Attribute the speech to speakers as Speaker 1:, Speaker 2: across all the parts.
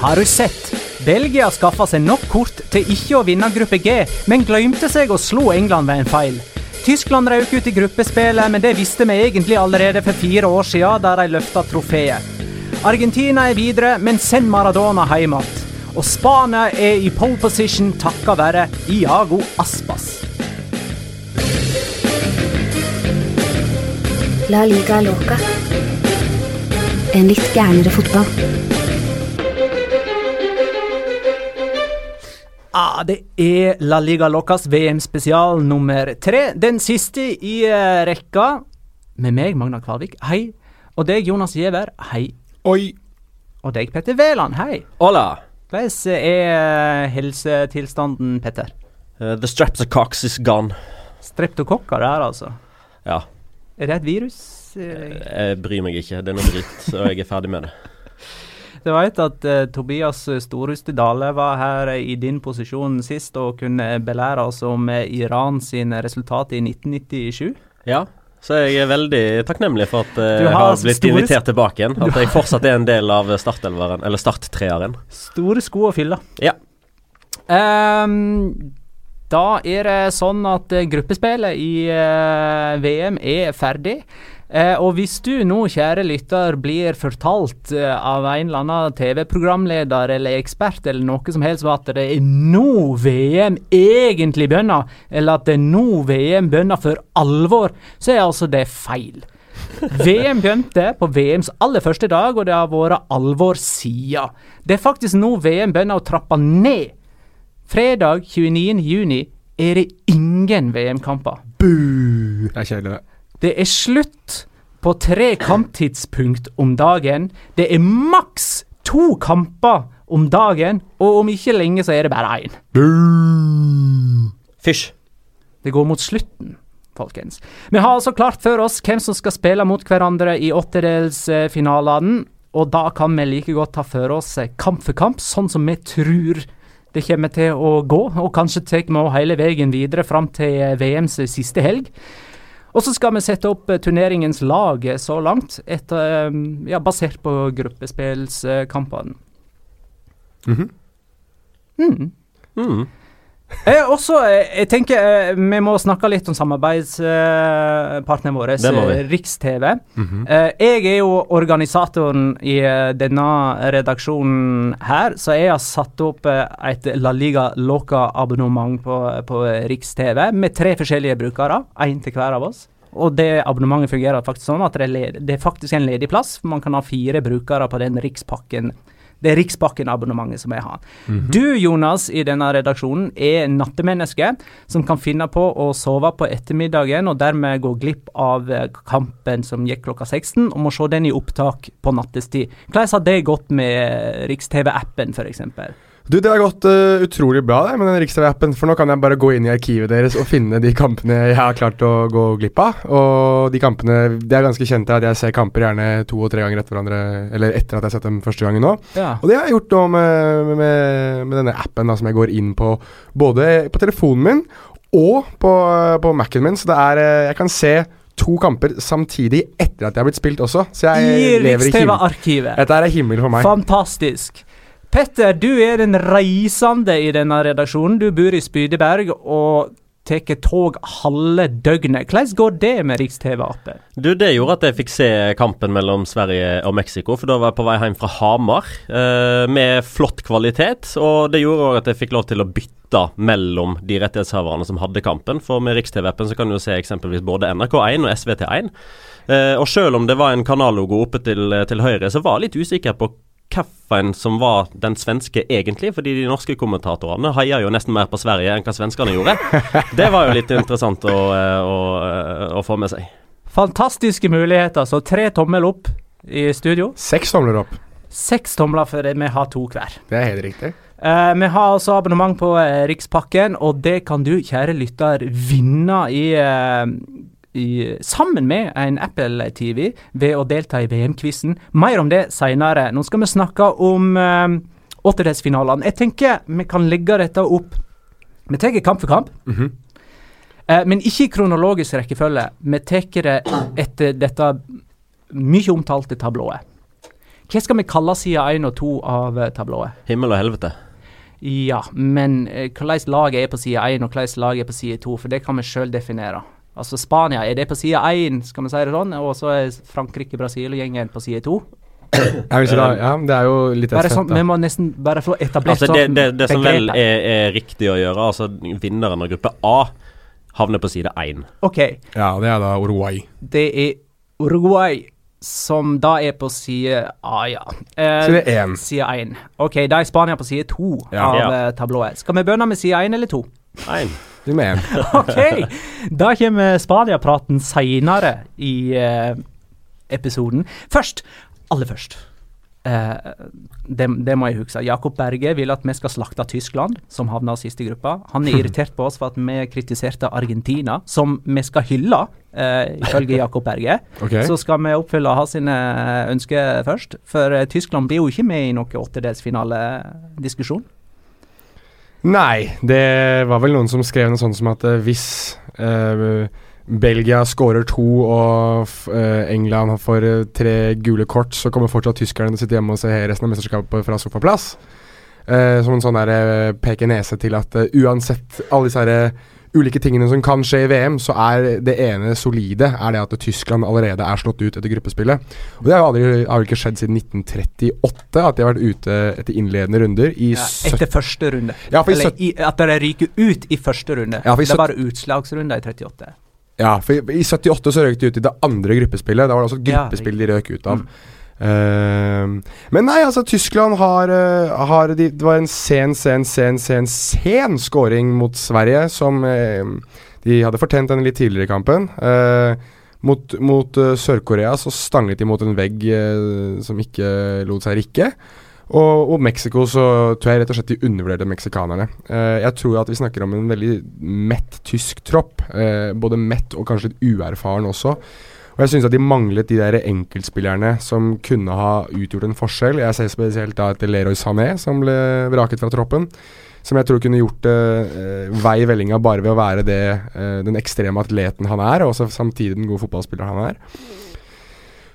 Speaker 1: Har du sett? Belgia skaffa seg nok kort til ikke å vinne gruppe G, men glemte seg å slå England ved en feil. Tyskland røk ut i gruppespillet, men det visste vi egentlig allerede for fire år siden, der de løfta trofeet. Argentina er videre, men send Maradona hjem igjen. Og Spania er i pole position takka være Iago Aspas.
Speaker 2: La liga loca. En litt gærnere fotball.
Speaker 1: Ah, det er La Liga Locas VM-spesial nummer tre. Den siste i eh, rekka. Med meg, Magna Kvalvik. Hei. Og deg, Jonas Giæver. Hei.
Speaker 3: Oi!
Speaker 1: Og deg, Petter Wæland. Hei.
Speaker 4: Hola.
Speaker 1: Hvordan er eh, helsetilstanden, Petter?
Speaker 4: Uh, the streptococcus is gone.
Speaker 1: Streptokokker der, altså.
Speaker 4: Ja.
Speaker 1: Er det et virus? Eh,
Speaker 4: Jeg bryr meg ikke. Det er noe dritt, og jeg er ferdig med det.
Speaker 1: Du vet at uh, Tobias Storhuste Dale var her i din posisjon sist og kunne belære oss om eh, Iran sine resultat i 1997?
Speaker 4: Ja. Så jeg er veldig takknemlig for at eh, jeg
Speaker 1: har
Speaker 4: har blitt invitert tilbake igjen. At jeg fortsatt er en del av startelveren, eller starttreeren.
Speaker 1: Store sko å fylle.
Speaker 4: Ja.
Speaker 1: Um, da er det sånn at gruppespillet i VM er ferdig. Eh, og hvis du nå, kjære lytter, blir fortalt eh, av en eller annen TV-programleder eller ekspert eller noe som helst at det er nå VM egentlig begynner, eller at det er nå VM begynner for alvor, så er altså det feil. VM begynte på VMs aller første dag, og det har vært alvor siden. Det er faktisk nå VM begynner å trappe ned. Fredag 29. juni er det ingen VM-kamper.
Speaker 3: Det er kjedelig, det.
Speaker 1: Det er slutt på tre kamptidspunkt om dagen. Det er maks to kamper om dagen, og om ikke lenge så er det bare én.
Speaker 4: Fysj.
Speaker 1: Det går mot slutten, folkens. Vi har altså klart for oss hvem som skal spille mot hverandre i åttedelsfinalene, og da kan vi like godt ta for oss kamp for kamp, sånn som vi tror det kommer til å gå, og kanskje tar vi hele veien videre fram til VMs siste helg. Og så skal vi sette opp eh, turneringens lag eh, så langt, etter, eh, ja, basert på gruppespillskampene.
Speaker 4: Mhm.
Speaker 1: Mm.
Speaker 4: Mm.
Speaker 1: Eh, også, eh, jeg tenker eh, vi må snakke litt om samarbeidspartneren vår, Riks-TV. eh, jeg er jo organisatoren i denne redaksjonen her, så jeg har satt opp et La Liga Loca-abonnement på, på Riks-TV med tre forskjellige brukere, én til hver av oss. Og det abonnementet fungerer faktisk sånn at det er, det er faktisk en ledig plass. Man kan ha fire brukere på den rikspakken. Det er Riksbakken-abonnementet som jeg har. Du, Jonas, i denne redaksjonen er nattemenneske som kan finne på å sove på ettermiddagen og dermed gå glipp av eh, kampen som gikk klokka 16, og må se den i opptak på nattestid. Hvordan har det gått med Riks-TV-appen, f.eks.?
Speaker 5: Du, Det har gått uh, utrolig bra det, med den Riks-TV-appen, for nå kan jeg bare gå inn i arkivet deres og finne de kampene jeg har klart å gå glipp av. Og de kampene Det er ganske kjent at jeg ser kamper gjerne to og tre ganger etter hverandre, eller etter at jeg har sett dem første gangen nå.
Speaker 1: Ja.
Speaker 5: Og det har jeg gjort nå med, med, med denne appen da, som jeg går inn på, både på telefonen min og på, på Mac-en min. Så det er eh, Jeg kan se to kamper samtidig etter at de har blitt spilt også. Så jeg
Speaker 1: I
Speaker 5: lever i himmel.
Speaker 1: Riks-TV-arkivet.
Speaker 5: Dette er himmel for meg.
Speaker 1: Fantastisk. Petter, du er den reisende i denne redaksjonen. Du bor i Spydeberg og tar tog halve døgnet. Hvordan går det med Riks-TV-appen?
Speaker 4: Du, Det gjorde at jeg fikk se kampen mellom Sverige og Mexico, for da var jeg på vei hjem fra Hamar eh, med flott kvalitet. Og det gjorde òg at jeg fikk lov til å bytte mellom de rettighetshaverne som hadde kampen. For med Riks-TV-appen så kan du se eksempelvis både NRK1 og SVT1. Eh, og selv om det var en kanallogo oppe til, til høyre, så var jeg litt usikker på hvilken som var den svenske egentlig, fordi de norske kommentatorene heia jo nesten mer på Sverige enn hva svenskene gjorde. Det var jo litt interessant å, eh, å, å få med seg.
Speaker 1: Fantastiske muligheter, så tre tommel opp i studio.
Speaker 5: Seks tomler opp.
Speaker 1: Seks tomler for det vi har to hver.
Speaker 5: Det er helt riktig.
Speaker 1: Uh, vi har altså abonnement på uh, Rikspakken, og det kan du, kjære lytter, vinne i, eh, i sammen med en Apple TV ved å delta i VM-quizen. Mer om det seinere. Nå skal vi snakke om eh, åttedelsfinalene. Jeg tenker vi kan legge dette opp Vi tar kamp for kamp. Eh, men ikke i kronologisk rekkefølge. Vi tar det etter dette mye omtalte tablået. Hva skal vi kalle side 1 og 2 av eh, tablået?
Speaker 4: Himmel og helvete.
Speaker 1: Ja, men eh, hvordan laget er på side 1 og hvordan laget er på side 2, for det kan vi sjøl definere. Altså Spania, er det på side 1, skal vi si det sånn, og så er Frankrike, Brasil og gjengen på side 2?
Speaker 5: Jeg vil si da, ja, det er jo litt
Speaker 1: Bare sånn. Vi må nesten bare få etablert
Speaker 4: Altså det,
Speaker 1: sånn
Speaker 4: det, det som vel er, er riktig å gjøre, altså vinneren av gruppe A havner på side 1.
Speaker 1: OK,
Speaker 5: Ja, det er da Uruguay.
Speaker 1: det er Uruguay som da er på side A, ja. Eh,
Speaker 5: Side én.
Speaker 1: Side 1. OK, da er Spania på side 2
Speaker 5: Ja.
Speaker 1: av
Speaker 4: Ja.
Speaker 1: eh, tablået. Skal vi begynne med side 1 eller 2?
Speaker 4: 1.
Speaker 5: Du med en.
Speaker 1: OK. Da kommer Spania-praten seinere i eh, episoden. Først, aller først eh, det, det må jeg huske. Jakob Berge vil at vi skal slakte Tyskland, som havna sist i gruppa. Han er irritert på oss for at vi kritiserte Argentina, som vi skal hylle, eh, ifølge Jakob Berge.
Speaker 5: Okay.
Speaker 1: Så skal vi oppfylle hans sine ønsker først. For eh, Tyskland blir jo ikke med i noen åttedelsfinalediskusjon.
Speaker 5: Nei, det var vel noen som skrev noe sånt som at eh, hvis eh, Belgia skårer to og eh, England får eh, tre gule kort, så kommer fortsatt tyskerne til å sitte hjemme og se resten av mesterskapet fra sofaplass. Eh, som en sånn der eh, peke nese til at uansett alle disse her, eh, ulike tingene som kan skje i VM, så er det ene solide er det at Tyskland allerede er slått ut etter gruppespillet. Og Det har jo aldri, har ikke skjedd siden 1938 at de har vært ute etter innledende runder i
Speaker 1: Ja, etter første runde.
Speaker 5: Ja,
Speaker 1: Eller i, at de ryker ut i første runde.
Speaker 5: Ja, for i
Speaker 1: det er bare utslagsrunder i 38.
Speaker 5: Ja, for i, i 78 så røk de ut i det andre gruppespillet. Da var det også et gruppespill de røk ut av.
Speaker 1: Mm.
Speaker 5: Ehm, men nei, altså, Tyskland har, eh, har de, Det var en sen, sen, sen, sen, sen scoring mot Sverige som eh, De hadde fortjent den litt tidligere i kampen. Eh, mot mot eh, Sør-Korea så stanget de mot en vegg eh, som ikke lot seg rikke. Og, og Mexico så tror jeg rett og slett de undervurderte meksikanerne. Eh, jeg tror at vi snakker om en veldig mett tysk tropp. eh, både mett og kanskje litt uerfaren også. Og jeg syns at de manglet de der enkeltspillerne som kunne ha utgjort en forskjell. Jeg ser spesielt da etter Leroy Sané, som ble vraket fra troppen. Som jeg tror kunne gjort eh, vei i vellinga bare ved å være det, eh, den ekstreme atleten han er, og samtidig den gode fotballspilleren han er.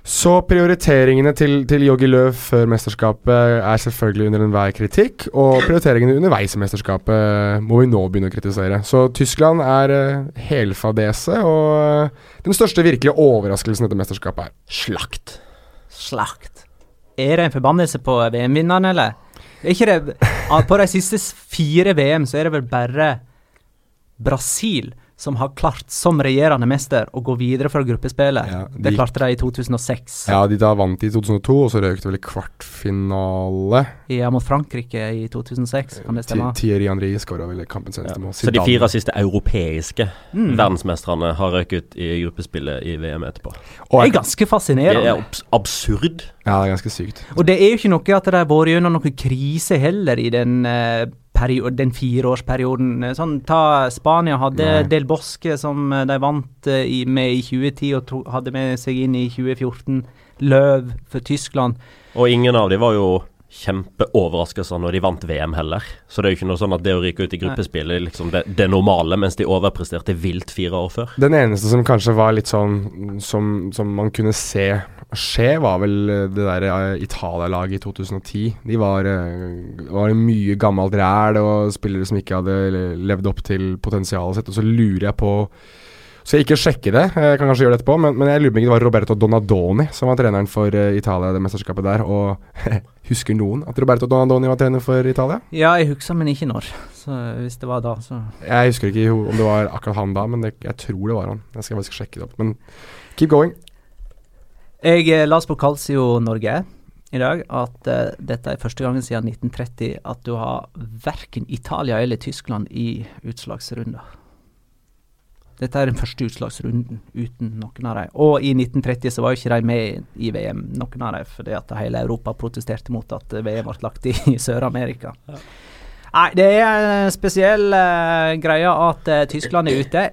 Speaker 5: Så prioriteringene til, til Yogi Løv før mesterskapet er selvfølgelig under enhver kritikk. Og prioriteringene underveis i mesterskapet må vi nå begynne å kritisere. Så Tyskland er uh, helfadese, og uh, den største virkelige overraskelsen etter mesterskapet er slakt.
Speaker 1: Slakt. Er det en forbannelse på VM-vinneren, eller? Er ikke det På de siste fire VM så er det vel bare Brasil som har klart, som regjerende mester, å gå videre fra gruppespillet.
Speaker 5: Ja,
Speaker 1: Det klarte de i 2006.
Speaker 5: Ja, de da vant i 2002, og så røk det vel i kvartfinale.
Speaker 1: Ja, mot Frankrike i 2006, kan det stemme?
Speaker 5: Thierry Henry skåra vel kampens eneste mål.
Speaker 4: Så de fire siste europeiske
Speaker 1: Mm.
Speaker 4: verdensmestrene har røket ut i gruppespillet i VM etterpå.
Speaker 5: Og
Speaker 1: Det er ganske fascinerende.
Speaker 4: Det er abs absurd.
Speaker 5: Ja, det er ganske sykt.
Speaker 1: Og det er jo ikke noe at de har vært gjennom noen krise heller i den, eh, perio- den fireårsperioden. Eh, Sånn, ta Spania hadde
Speaker 5: Nei.
Speaker 1: Del Bosque som eh, de vant eh, i, med i 2010 og to, hadde med seg inn i 2014. Løv for Tyskland.
Speaker 4: Og ingen av dem var jo kjempeoverraskelser når de vant VM heller. Så det er jo ikke noe sånn at det å ryke ut i gruppespillet liksom det, det normale, mens de overpresterte vilt fire år før.
Speaker 5: Den eneste som kanskje var litt sånn som, som man kunne se skje, var vel det der eh, Italia-laget i 2010. De var, eh, var mye gammelt ræl og spillere som ikke hadde levd opp til potensialet sitt. Og så lurer jeg på Så jeg ikke sjekke det, jeg kan kanskje gjøre det etterpå, men, men jeg lurer på om det var Roberto Donadoni som var treneren for eh, Italia det mesterskapet der. Og husker noen at Roberto Donadoni var trener for Italia?
Speaker 1: Ja, jeg husker, men ikke når. Så hvis det var da, så
Speaker 5: Jeg husker ikke om det var akkurat han da, men det, jeg tror det var han. Jeg skal faktisk sjekke det opp. Men keep going.
Speaker 1: Jeg eh, las på Calcio Norge i dag at uh, dette er første gangen siden 1930 at du har verken Italia eller Tyskland i utslagsrunder. Dette er den første utslagsrunden uten noen av dem. Og i 1930 så var jo ikke de med i VM, noen av dem, fordi at hele Europa protesterte mot at VM ble lagt i, i Sør-Amerika. Nei, det er en spesiell uh, greie at uh, Tyskland er ute.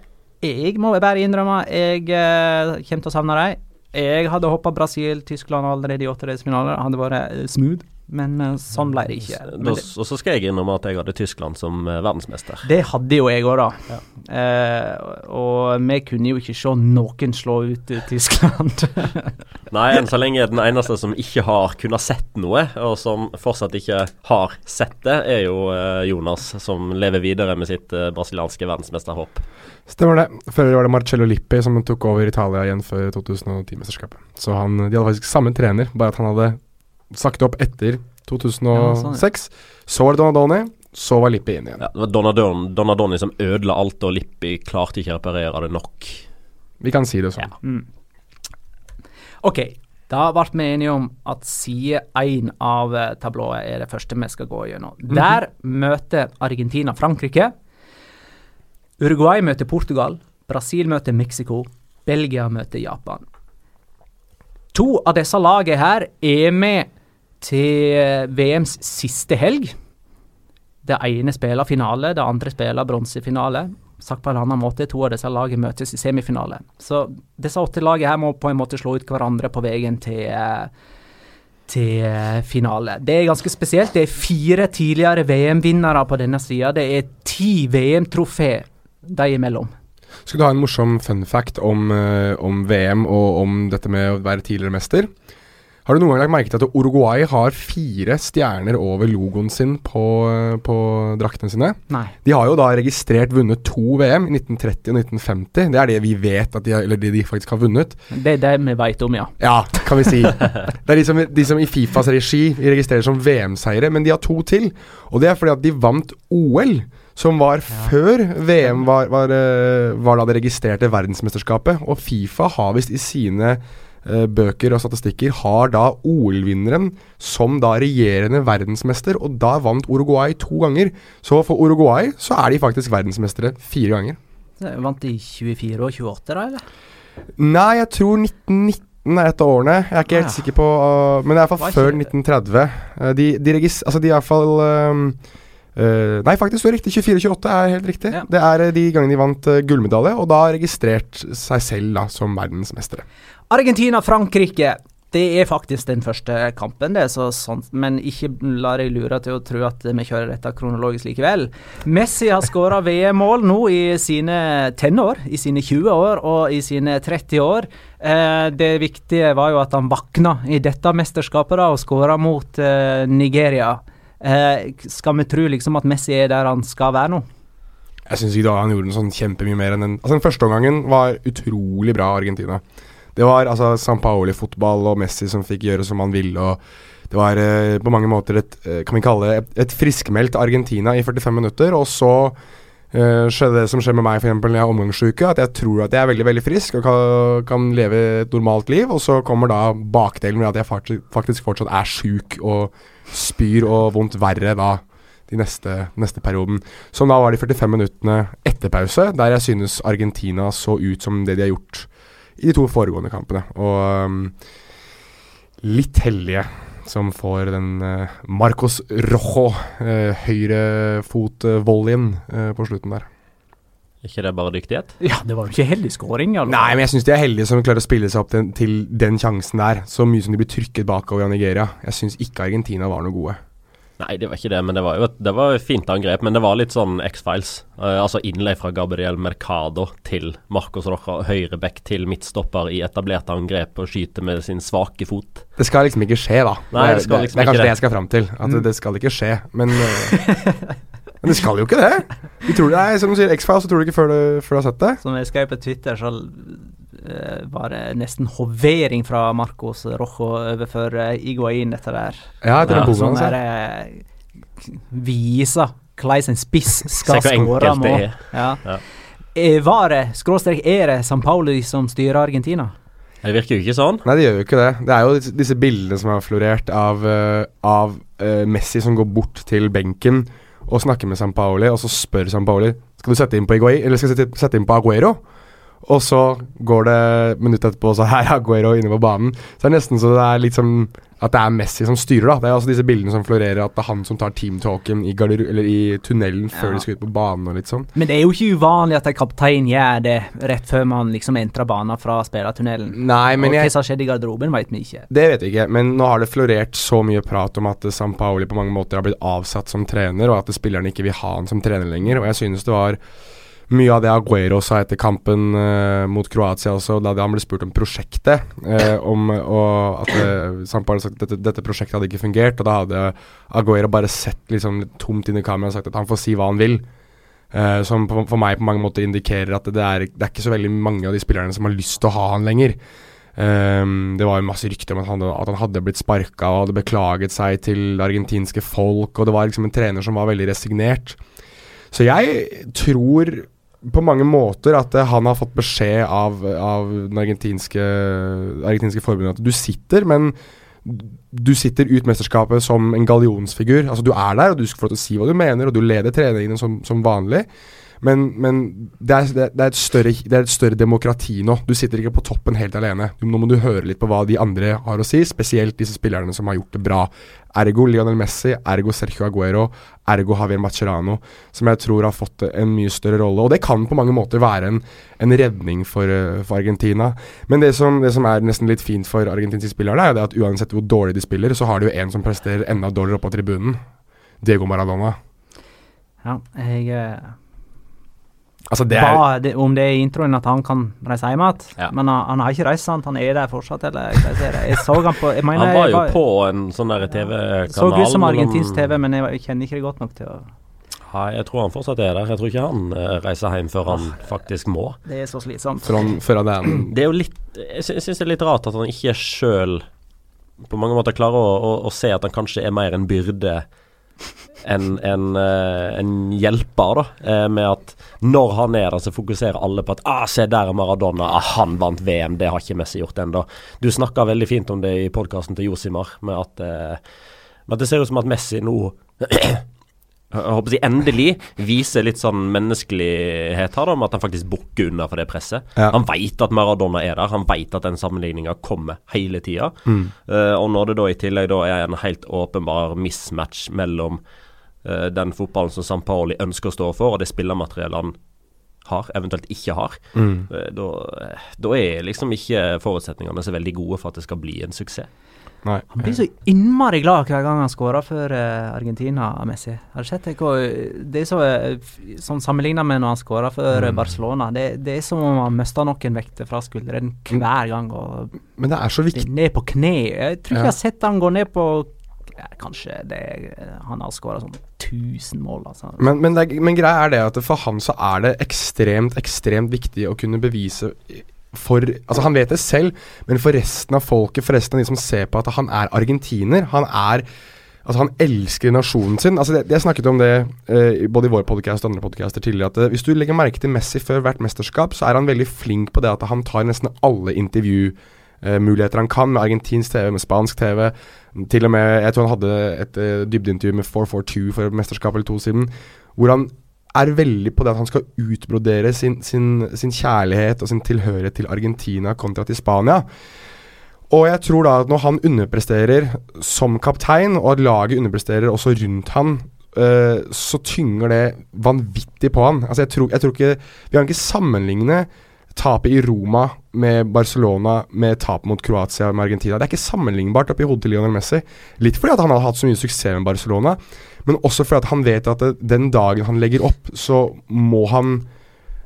Speaker 1: Jeg må bare innrømme, jeg uh, kommer til å savne dem. Jeg hadde hoppa Brasil-Tyskland allerede i åttedelsfinalen. Hadde vært smooth, men sånn ble det ikke. Det,
Speaker 4: og så skal jeg innrømme at jeg hadde Tyskland som eh, verdensmester.
Speaker 1: det hadde jo jeg òg, da. Eh, og vi kunne jo ikke se noen slå ut eh, Tyskland.
Speaker 4: Nei, enn så lenge den eneste som ikke har kunnet sett noe, og som fortsatt ikke har sett det, er jo eh, Jonas, som lever videre med sitt brasilianske verdensmesterhåp.
Speaker 5: Stemmer det. Før var det Marcello Lippi som tok over Italia igjen før 2010-mesterskapet. Så han, de hadde faktisk samme trener, bare at han hadde sagt opp etter 2006. Så var det Donadoni, så var Lippi inn igjen.
Speaker 4: Ja, det var Donadoni, Donadoni som ødela alt, og Lippi klarte ikke å reparere det nok.
Speaker 5: Vi kan si det sånn.
Speaker 1: Mm. OK. Da ble vi enige om at side én av eh, tablået er det første vi skal gå gjennom. Der møter Argentina Frankrike. Uruguay møter Portugal. Brasil møter Mexico. Belgia møter Japan. To av disse lagene her er med til eh, VMs siste helg. Det ene spiller finale, det andre spiller bronsefinale. Sagt på en annen måte, to av disse lagene møtes i semifinale. Så disse åtte lagene her må på en måte slå ut hverandre på veien til, eh, til eh, finale. Det er ganske spesielt. Det er fire tidligere VM-vinnere på denne sida. Det er ti VM-trofé de imellom.
Speaker 5: Skal du ha en morsom fun fact om, om VM og om dette med å være tidligere mester? Har du noen gang lagt merke til at Uruguay har fire stjerner over logoen sin på, på draktene sine?
Speaker 1: Nei.
Speaker 5: De har jo da registrert vunnet to VM, i 1930 og 1950. Det er det vi vet at de, eller det de faktisk har vunnet.
Speaker 1: Det er det vi veit om, ja.
Speaker 5: Ja, kan vi si. Det er de som, de som i Fifas regi registrerer som VM-seire, men de har to til. Og det er fordi at de vant OL, som var før VM var, var, eh, var da det registrerte verdensmesterskapet. Og Fifa har visst i sine bøker og statistikker har da OL-vinneren som da regjerende verdensmester, og da vant Uruguay to ganger. Så for Uruguay så er de faktisk verdensmestere fire ganger.
Speaker 1: Vant de 24 og 28, da, eller?
Speaker 5: Nei, jeg tror 1919 er et av årene. Jeg er ikke helt
Speaker 1: Ah, ja.
Speaker 5: sikker på uh, Men det er iallfall før 1930. Uh, de, de regis... Altså, de er iallfall um, uh, Nei, faktisk så riktig. 24-28 er helt riktig.
Speaker 1: Ja.
Speaker 5: Det er de gangene de vant uh, gullmedalje, og da registrert seg selv da som verdensmestere.
Speaker 1: Argentina-Frankrike. Det er faktisk den første kampen, det, så sånt, men ikke la deg lure til å tro at vi kjører dette kronologisk likevel. Messi har skåra VM-mål nå i sine tenår, i sine 20 år og i sine 30 år. Eh, det viktige var jo at han vakna i dette mesterskapet da, og skåra mot eh, Nigeria. Eh, skal vi tro liksom at Messi er der han skal være nå?
Speaker 5: Jeg syns ikke han gjorde noe sånn kjempemye mer enn den Altså Den første omgangen var utrolig bra Argentina. Det var altså San Paoli-fotball og Messi som fikk gjøre som han ville. og Det var eh, på mange måter et eh, kan vi kalle det, et, et friskmeldt Argentina i 45 minutter. Og så eh, skjedde det som skjer med meg for eksempel, når jeg er omgangsuke, at jeg tror at jeg er veldig veldig frisk og kan, kan leve et normalt liv. Og så kommer da bakdelen med at jeg faktisk, fortsatt er sjuk og spyr og vondt verre da de neste, neste perioden. Som da var de 45 minuttene etter pause, der jeg synes Argentina så ut som det de har gjort i de to foregående kampene. Og um, litt heldige som får den uh, Marcos Rojo, uh, høyrefotvolleyen uh, på slutten der.
Speaker 4: ikke det bare dyktighet?
Speaker 1: Ja, det var jo ikke heldig scoring. Eller?
Speaker 5: Nei, men jeg syns de er heldige som klarer å spille seg opp til, til den sjansen der. Så mye som de blir trykket bakover av Nigeria. Jeg syns ikke Argentina var noe gode.
Speaker 4: Nei, det var ikke det, men det var jo et, det var et fint angrep. Men det var litt sånn X-Files. Uh, altså innlegg fra Gabriel Mercado til Marcos Rocha, høyreback til midtstopper i etablert angrep og skyter med sin svake fot.
Speaker 5: Det skal liksom ikke skje, da.
Speaker 4: Nei, det, skal liksom
Speaker 5: det, det er kanskje det jeg skal fram til. At mm. det skal ikke skje. Men, uh, men det skal jo ikke det. Vi tror det er, Som du sier X-Files, så tror du ikke før du, før du har sett det.
Speaker 1: Som jeg skrev på Twitter, så var det nesten hovering fra Marcos Rojo overfor uh, Iguain, dette der.
Speaker 5: Ja, etter den
Speaker 1: ja,
Speaker 5: boka
Speaker 1: Sånn
Speaker 5: hans.
Speaker 1: der uh, viser hvordan en spiss skal skåre mål.
Speaker 4: er.
Speaker 1: Ja.
Speaker 4: Ja.
Speaker 1: Eh, Var det, skråstrek, er det San Pauli som styrer Argentina?
Speaker 4: Det virker jo ikke sånn.
Speaker 5: Nei, det gjør jo ikke det. Det er jo disse, disse bildene som har florert av, uh, av uh, Messi som går bort til benken og snakker med San Paoli, og så spør San Paoli Skal du sette inn på Iguay, eller skal du sette, sette inn på Aguero. Og så går det minutt etterpå, så her er Aguero inne på banen. Så det er nesten så det er litt som at det er Messi som styrer, da. Det er altså disse bildene som florerer, at det er han som tar teamtalken i, i tunnelen før
Speaker 1: Ja.
Speaker 5: de skal ut på banen og litt sånn.
Speaker 1: Men det er jo ikke uvanlig at en kaptein gjør det rett før man liksom entrer banen fra spillertunnelen.
Speaker 5: Nei, men
Speaker 1: og
Speaker 5: jeg
Speaker 1: hva som har skjedd i garderoben, vet vi ikke.
Speaker 5: Det vet vi ikke, men nå har det florert så mye prat om at San Paoli på mange måter har blitt avsatt som trener, og at spillerne ikke vil ha han som trener lenger. Og jeg synes det var mye av det Aguero sa etter kampen uh, mot Kroatia også, da han ble spurt om prosjektet. uh, om, og at uh, hadde sagt at dette, dette prosjektet hadde ikke fungert. Og da hadde Aguero bare sett liksom litt tomt inn i kameraet og sagt at han får si hva han vil. Uh, som på, for meg på mange måter indikerer at det er, det er ikke så veldig mange av de spillerne som har lyst til å ha han lenger. Um, det var jo masse rykter om at han, at han hadde blitt sparka og hadde beklaget seg til argentinske folk, og det var liksom en trener som var veldig resignert. Så jeg tror på mange måter at eh, han har fått beskjed av, av den argentinske, argentinske forbundet at du sitter, men du sitter ut mesterskapet som en gallionsfigur. Altså Du er der, og du skal få lov til å si hva du mener, og du leder treningene som, som vanlig. Men, men det, er, det, er større, det er et større demokrati nå. Du sitter ikke på toppen helt alene. Nå må du høre litt på hva de andre har å si, spesielt disse spillerne som har gjort det bra. Ergo Lionel Messi, ergo Sergio Aguero, ergo Javier Macerano, som jeg tror har fått en mye større rolle. Og det kan på mange måter være en, en redning for, eh, for Argentina. Men det som, det som er nesten litt fint for argentinske spillere, er at uansett hvor dårlig de spiller, så har de jo en som presterer enda dårligere oppe på tribunen. Diego Maradona.
Speaker 1: Ja, jeg eh,
Speaker 5: Altså, det er
Speaker 1: ba det, om det er i introen at han kan reise hjem igjen,
Speaker 4: Ja.
Speaker 1: men han, han har ikke reist, sant? Han er der fortsatt, eller hva jeg, jeg så han på jeg mener,
Speaker 4: Han var jo
Speaker 1: jeg
Speaker 4: på en sånn TV-kanal.
Speaker 1: Så ut som argentinsk TV, men jeg, jeg kjenner ikke det godt nok til å
Speaker 4: Nei, jeg tror han fortsatt er der. Jeg tror ikke han eh, reiser hjem før han faktisk må.
Speaker 1: Det er så slitsomt.
Speaker 5: Før han, før han er
Speaker 4: Det er jo litt Jeg sy- syns det er litt rart at han ikke sjøl på mange måter klarer å, å, å se at han kanskje er mer en byrde enn en, eh, en hjelper, da. Eh, med at når han er der, så fokuserer alle på at ah, se der er Maradona, ah, han vant VM, det har ikke Messi gjort ennå. Du snakka veldig fint om det i podkasten til Josimar, med at, eh, med at det ser ut som at Messi nå jeg håper si endelig viser litt sånn menneskelighet her, da, med at han faktisk bukker under for det presset.
Speaker 5: Ja.
Speaker 4: Han veit at Maradona er der, han veit at den sammenligninga kommer hele tida.
Speaker 5: Mm.
Speaker 4: Uh, og når det da i tillegg da er en helt åpenbar mismatch mellom den fotballen som San Paoli ønsker å stå for, og det spillermateriellet han har, eventuelt ikke har,
Speaker 5: Mm.
Speaker 4: eh, da, da er liksom ikke forutsetningene så veldig gode for at det skal bli en suksess.
Speaker 5: Nei.
Speaker 1: Han blir så innmari glad hver gang han skårer for eh, Argentina, Messi. Har du sett det? Det er så eh, sånn Sammenligna med når han skårer for eh,
Speaker 5: Mm.
Speaker 1: Barcelona. Det, det er som om han mister noen vekter fra skulderen hver gang. Og
Speaker 5: Men det er så viktig
Speaker 1: ned på kne. Jeg tror ikke
Speaker 5: Ja.
Speaker 1: jeg har sett han gå ned på ja, Kanskje det Han har skåra sånn 1000 mål, altså.
Speaker 5: Men, men, det, men greia er det at for han så er det ekstremt, ekstremt viktig å kunne bevise for Altså, han vet det selv, men for resten av folket, for resten av de som ser på, at han er argentiner. Han er Altså, han elsker nasjonen sin. Altså, det, Jeg snakket om det eh, både i vår podcast og andre podcaster tidligere, at eh, hvis du legger merke til Messi før hvert mesterskap, så er han veldig flink på det at han tar nesten alle intervjumuligheter han kan, med argentinsk TV, med spansk TV. Til og med, Jeg tror han hadde et uh, dybdeintervju med 442 for et mesterskap eller to siden, hvor han er veldig på det at han skal utbrodere sin, sin, sin kjærlighet og sin tilhørighet til Argentina kontra til Spania. Og jeg tror da at når han underpresterer som kaptein, og at laget underpresterer også rundt han, eh, så tynger det vanvittig på han. Altså jeg tror, jeg tror ikke Vi kan ikke sammenligne tapet i Roma med Barcelona med tapet mot Kroatia med Argentina. Det er ikke sammenlignbart oppi hodet til Lionel Messi. Litt fordi at han har hatt så mye suksess med Barcelona, men også fordi at han vet at det, den dagen han legger opp, så må han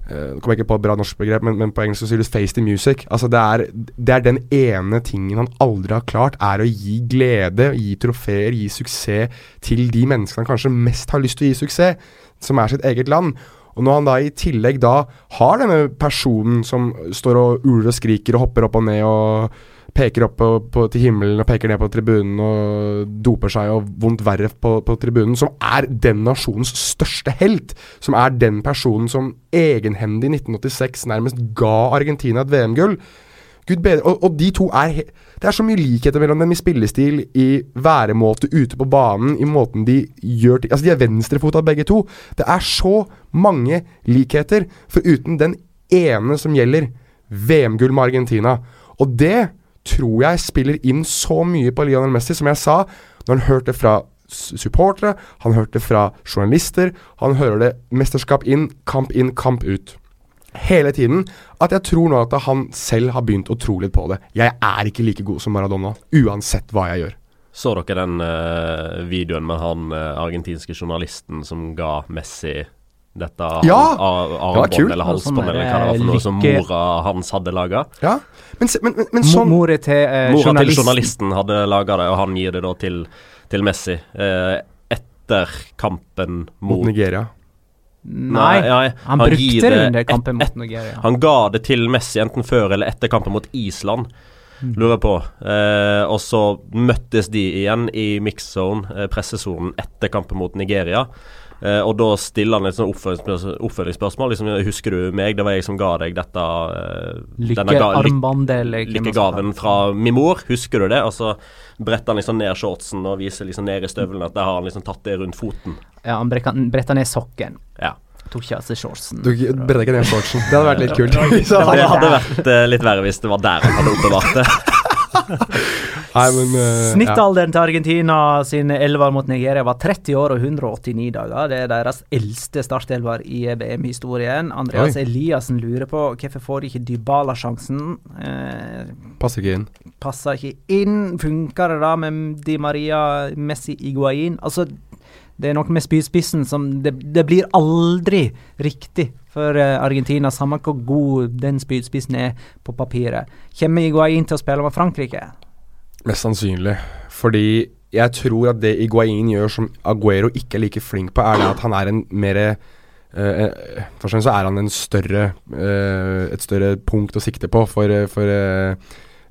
Speaker 5: Uh, kommer jeg ikke på et bra norsk begrep, men, men på engelsk så sier du 'face the music'. Altså det er, det er den ene tingen han aldri har klart, er å gi glede, gi trofeer, gi suksess til de menneskene han kanskje mest har lyst til å gi suksess, som er sitt eget land. Og når han da i tillegg da har denne personen som står og uler og skriker og hopper opp og ned og peker opp på, på, til himmelen og peker ned på tribunen og doper seg og vondt verre på, på tribunen, som er den nasjonens største helt. Som er den personen som egenhendig i 1986 nærmest ga Argentina et VM-gull. Gud bedre, og, og de to er Det er så mye likheter mellom dem i spillestil, i væremåte ute på banen, i måten de gjør ting Altså, de er venstrefota begge to. Det er så mange likheter, for uten den ene som gjelder VM-gull med Argentina. Og det tror jeg spiller inn så mye på Lionel Messi, som jeg sa, når han hørte fra supportere, han hørte fra journalister, han hører det mesterskap inn, kamp inn, kamp ut. Hele tiden. At jeg tror nå at han selv har begynt å tro litt på det. Jeg er ikke like god som Maradona, uansett hva jeg gjør.
Speaker 4: Så dere den uh, videoen med han uh, argentinske journalisten som ga Messi dette
Speaker 5: Ja!
Speaker 4: armbåndet ar- armbånd eller
Speaker 1: halsbåndet
Speaker 4: halsbånd eller hva det var for noe som mora hans hadde laga?
Speaker 5: Ja, men, men, men, men sånn
Speaker 1: Mora til uh,
Speaker 4: Mora til
Speaker 1: journalisten.
Speaker 4: journalisten hadde laga det, og han gir det da til, til Messi. Eh, etter kampen
Speaker 5: mot
Speaker 4: mot
Speaker 5: Nigeria.
Speaker 1: Nei,
Speaker 4: ja,
Speaker 1: han,
Speaker 4: han
Speaker 1: brukte det under kampen mot Nigeria.
Speaker 4: Han ga det til Messi enten før eller etter kampen mot Island.
Speaker 1: Mm.
Speaker 4: Lurer på. Eh, og så møttes de igjen i mix-zone, eh, pressesonen, etter kampen mot Nigeria. Eh, og da stiller han et sånt oppfølgingsspørs- oppfølgingsspørsmål. Liksom, 'Husker du meg? Det var jeg som ga deg dette eh, denne lyk-
Speaker 1: eller hva man
Speaker 4: Lykkegaven fra min mor. Husker du det?' Og så bretter han liksom ned shortsen og viser liksom ned i støvelen at der har han liksom tatt det rundt foten.
Speaker 1: Ja, han bretta ned sokken.
Speaker 4: Ja.
Speaker 1: Tok ikke av seg shortsen.
Speaker 5: Du bredde ikke ned shortsen. Det hadde vært litt kult.
Speaker 4: Det
Speaker 5: hadde-
Speaker 4: hadde vært eh, litt verre hvis det var der han hadde oppbevart det.
Speaker 5: Nei, men ja.
Speaker 1: Snittalderen til Argentina sine elver mot Nigeria var 30 år og 189 dager. Det er deres eldste startelver i EBM-historien. Andreas
Speaker 5: Oi.
Speaker 1: Eliassen lurer på hvorfor får de ikke Dybala sjansen. Eh,
Speaker 5: Passer ikke inn.
Speaker 1: passer ikke inn. Funker det da med Di Maria, Messi, Iguain? Altså, det er noe med spydspissen som det, det blir aldri riktig for eh, Argentina, samme hvor god den spydspissen er på papiret. Kommer Iguain til å spille med Frankrike?
Speaker 5: Mest sannsynlig. Fordi jeg tror at det Iguain gjør som Aguero ikke er like flink på, er at han er en mer uh, Først og så er han større eh, et større punkt å sikte på for, eh, for eh,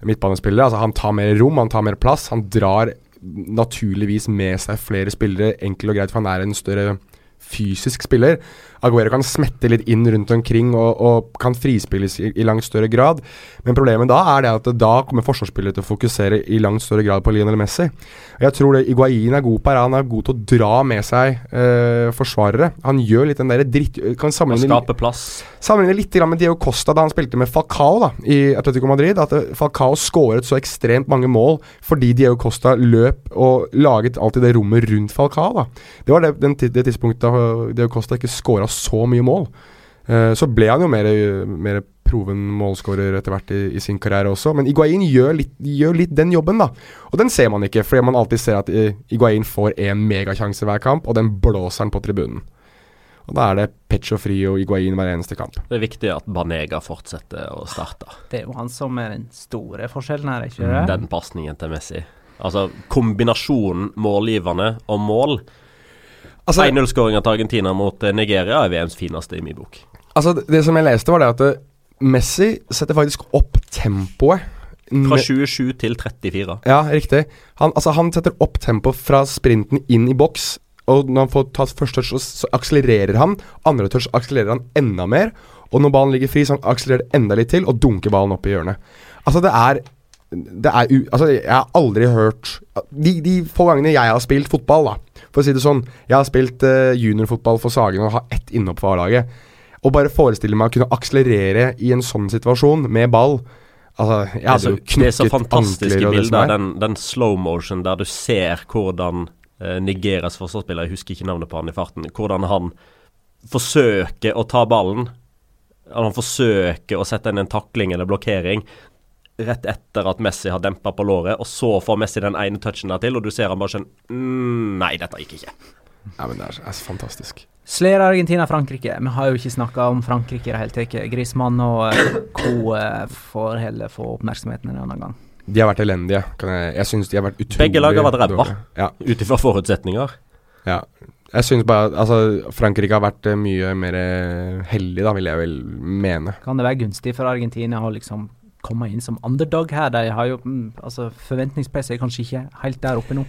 Speaker 5: midtbanespillere. Altså Han tar mer rom, han tar mer plass. Han drar naturligvis med seg flere spillere, enkelt og greit, for han er en større fysisk spiller. Aguero kan smette litt inn rundt omkring og, og kan frispilles i, i langt større grad. Men problemet da er det at da kommer forsvarsspillere til å fokusere i langt større grad på Lionel Messi. Og Jeg tror det Iguain er god på, her. han er god til å dra med seg eh, forsvarere. Han gjør litt den derre dritt... Kan
Speaker 4: Å
Speaker 5: sammenligne
Speaker 4: skape plass.
Speaker 5: Sammenligne litt med Diego Costa da han spilte med Falcao da, i Atletico Madrid. At eh, Falcao skåret så ekstremt mange mål fordi Diego Costa løp og laget alltid det rommet rundt Falcao. da. Det var det, den, det tidspunktet da Diego Costa ikke skåra så mye mål. Eh, så ble han jo mer, mer proven målskårer etter hvert i, i, sin karriere også. Men Iguain gjør litt, gjør litt, den jobben, da. Og den ser man ikke, fordi man alltid ser at eh, Iguain får én megasjanse hver kamp, og den blåser han på tribunen. Og Da er det Pecho Fri og Iguain hver eneste kamp.
Speaker 4: Det er viktig at Banega fortsetter å starte.
Speaker 1: Det er jo han som er den store forskjellen her, ikke det?
Speaker 4: Den pasningen til Messi. Altså kombinasjonen målgivende og mål. Altså, 1-0-skåringa til Argentina mot eh, Nigeria er VMs fineste i min bok.
Speaker 5: Altså Det som jeg leste, var det at eh, Messi setter faktisk opp tempoet.
Speaker 4: Fra 27 til 34.
Speaker 5: Ja, riktig. Han, altså, han setter opp tempoet fra sprinten inn i boks. Og når han får tatt første touch, så akselererer han. Andre touch akselererer han enda mer. Og når ballen ligger fri, så han akselererer enda litt til og dunker ballen opp i hjørnet. Altså, det er det er u... Altså, jeg har aldri hørt de, de, få gangene jeg har spilt fotball, da, for å si det sånn Jeg har spilt uh, juniorfotball for Sagen og har ett innhopp for A-laget. Og bare forestille meg å kunne akselerere i en sånn situasjon med ball Altså, jeg hadde jo knukket
Speaker 4: Det er så fantastiske bilder, den, den slow motion der du ser hvordan uh, Nigerias forsvarsspiller, jeg husker ikke navnet på han i farten, hvordan han forsøker å ta ballen. Han forsøker å sette inn en takling eller blokkering rett etter at Messi har dempa på låret, og så får Messi den ene touchen der til, og du ser han bare sånn mm, Nei, dette gikk ikke.
Speaker 5: Ja, men det er, er fantastisk.
Speaker 1: Sler Argentina-Frankrike. Vi har jo ikke snakka om Frankrike i det hele tatt. Grismann og co. får heller få oppmerksomheten en annen gang.
Speaker 5: De har vært elendige. Jeg, jeg syns de har vært utrolig
Speaker 4: Begge lag har vært ræva, ja. ut ifra forutsetninger.
Speaker 5: Ja. Jeg syns bare Altså, Frankrike har vært mye mer heldig, da, vil jeg vel mene.
Speaker 1: Kan det være gunstig for Argentina å liksom komme inn som underdog her? De har jo mm, altså Forventningspresset er kanskje ikke helt der oppe nå.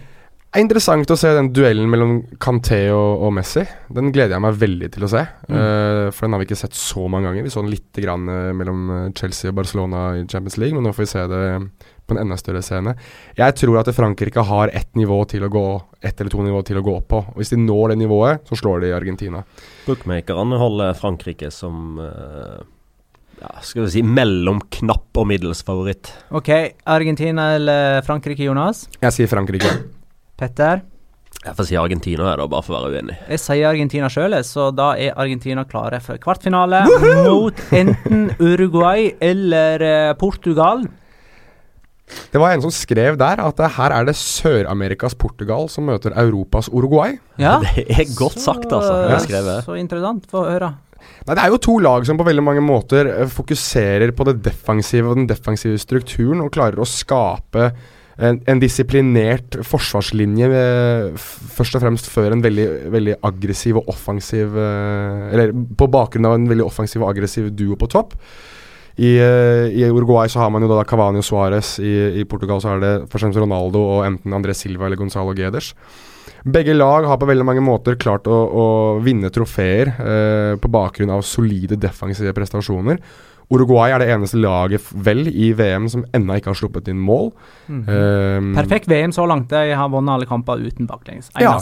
Speaker 5: Det er interessant å se den duellen mellom Canté og, og Messi. Den gleder jeg meg veldig til å se. Mm. Uh, for den har vi ikke sett så mange ganger. Vi så den litt grann, uh, mellom Chelsea og Barcelona i Champions League, men nå får vi se det på en enda større scene. Jeg tror at Frankrike har ett nivå til å gå ett eller to nivå til å gå opp på. Og Hvis de når det nivået, så slår de Argentina.
Speaker 4: Bookmakerne holder Frankrike som uh skal vi si mellom knapp og middels favoritt.
Speaker 1: Ok, Argentina eller Frankrike, Jonas?
Speaker 5: Jeg sier Frankrike.
Speaker 1: Petter?
Speaker 4: Jeg får si Argentina, her da, bare for å være uenig.
Speaker 1: Jeg sier Argentina sjøl, så da er Argentina klare for kvartfinale mot enten Uruguay eller uh, Portugal.
Speaker 5: Det var en som skrev der at her er det Sør-Amerikas Portugal som møter Europas Uruguay.
Speaker 4: Ja, Det er godt sagt, altså.
Speaker 1: Så, så interessant. Få høre.
Speaker 5: Nei, Det er jo to lag som på veldig mange måter eh, fokuserer på det defensive og den defensive strukturen, og klarer å skape en, en disiplinert forsvarslinje med, først og fremst før en veldig, veldig aggressiv og offensiv eh, Eller på bakgrunn av en veldig offensiv og aggressiv duo på topp. I, I, Uruguay så har man jo da Cavani og Suárez. I, I, Portugal så er det for eksempel Ronaldo og enten André Silva eller Gonzalo Geders. Begge lag har på veldig mange måter klart å, å vinne trofeer eh, på bakgrunn av solide defensive prestasjoner. Uruguay er det eneste laget vel i VM som ennå ikke har sluppet inn mål.
Speaker 1: Mm um, Perfekt VM så langt. De har vunnet alle kamper uten baklengs.
Speaker 5: Ja,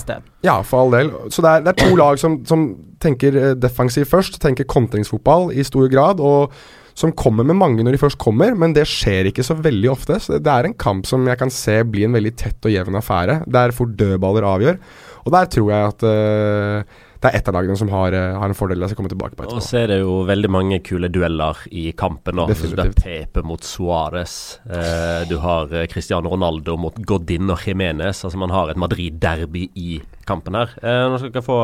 Speaker 5: ja, for all del. Så det er, det er to lag som, som tenker eh, defensiv først, tenker kontringsfotball i stor grad. og som kommer med mange når de først kommer, men det skjer ikke så veldig ofte. Så det er en kamp som jeg kan se bli en veldig tett og jevn affære, der fort dødballer avgjør. Og der tror jeg at uh, det er ett av lagene som har, uh, har en fordel. Jeg skal komme tilbake på etterpå.
Speaker 4: Og så er det jo veldig mange kule dueller i kampen. Da. Du har Pepe mot Suárez. Uh, du har Cristiano Ronaldo mot Godin og Jiménez. Altså Man har et Madrid-derby i kampen her. nå skal dere få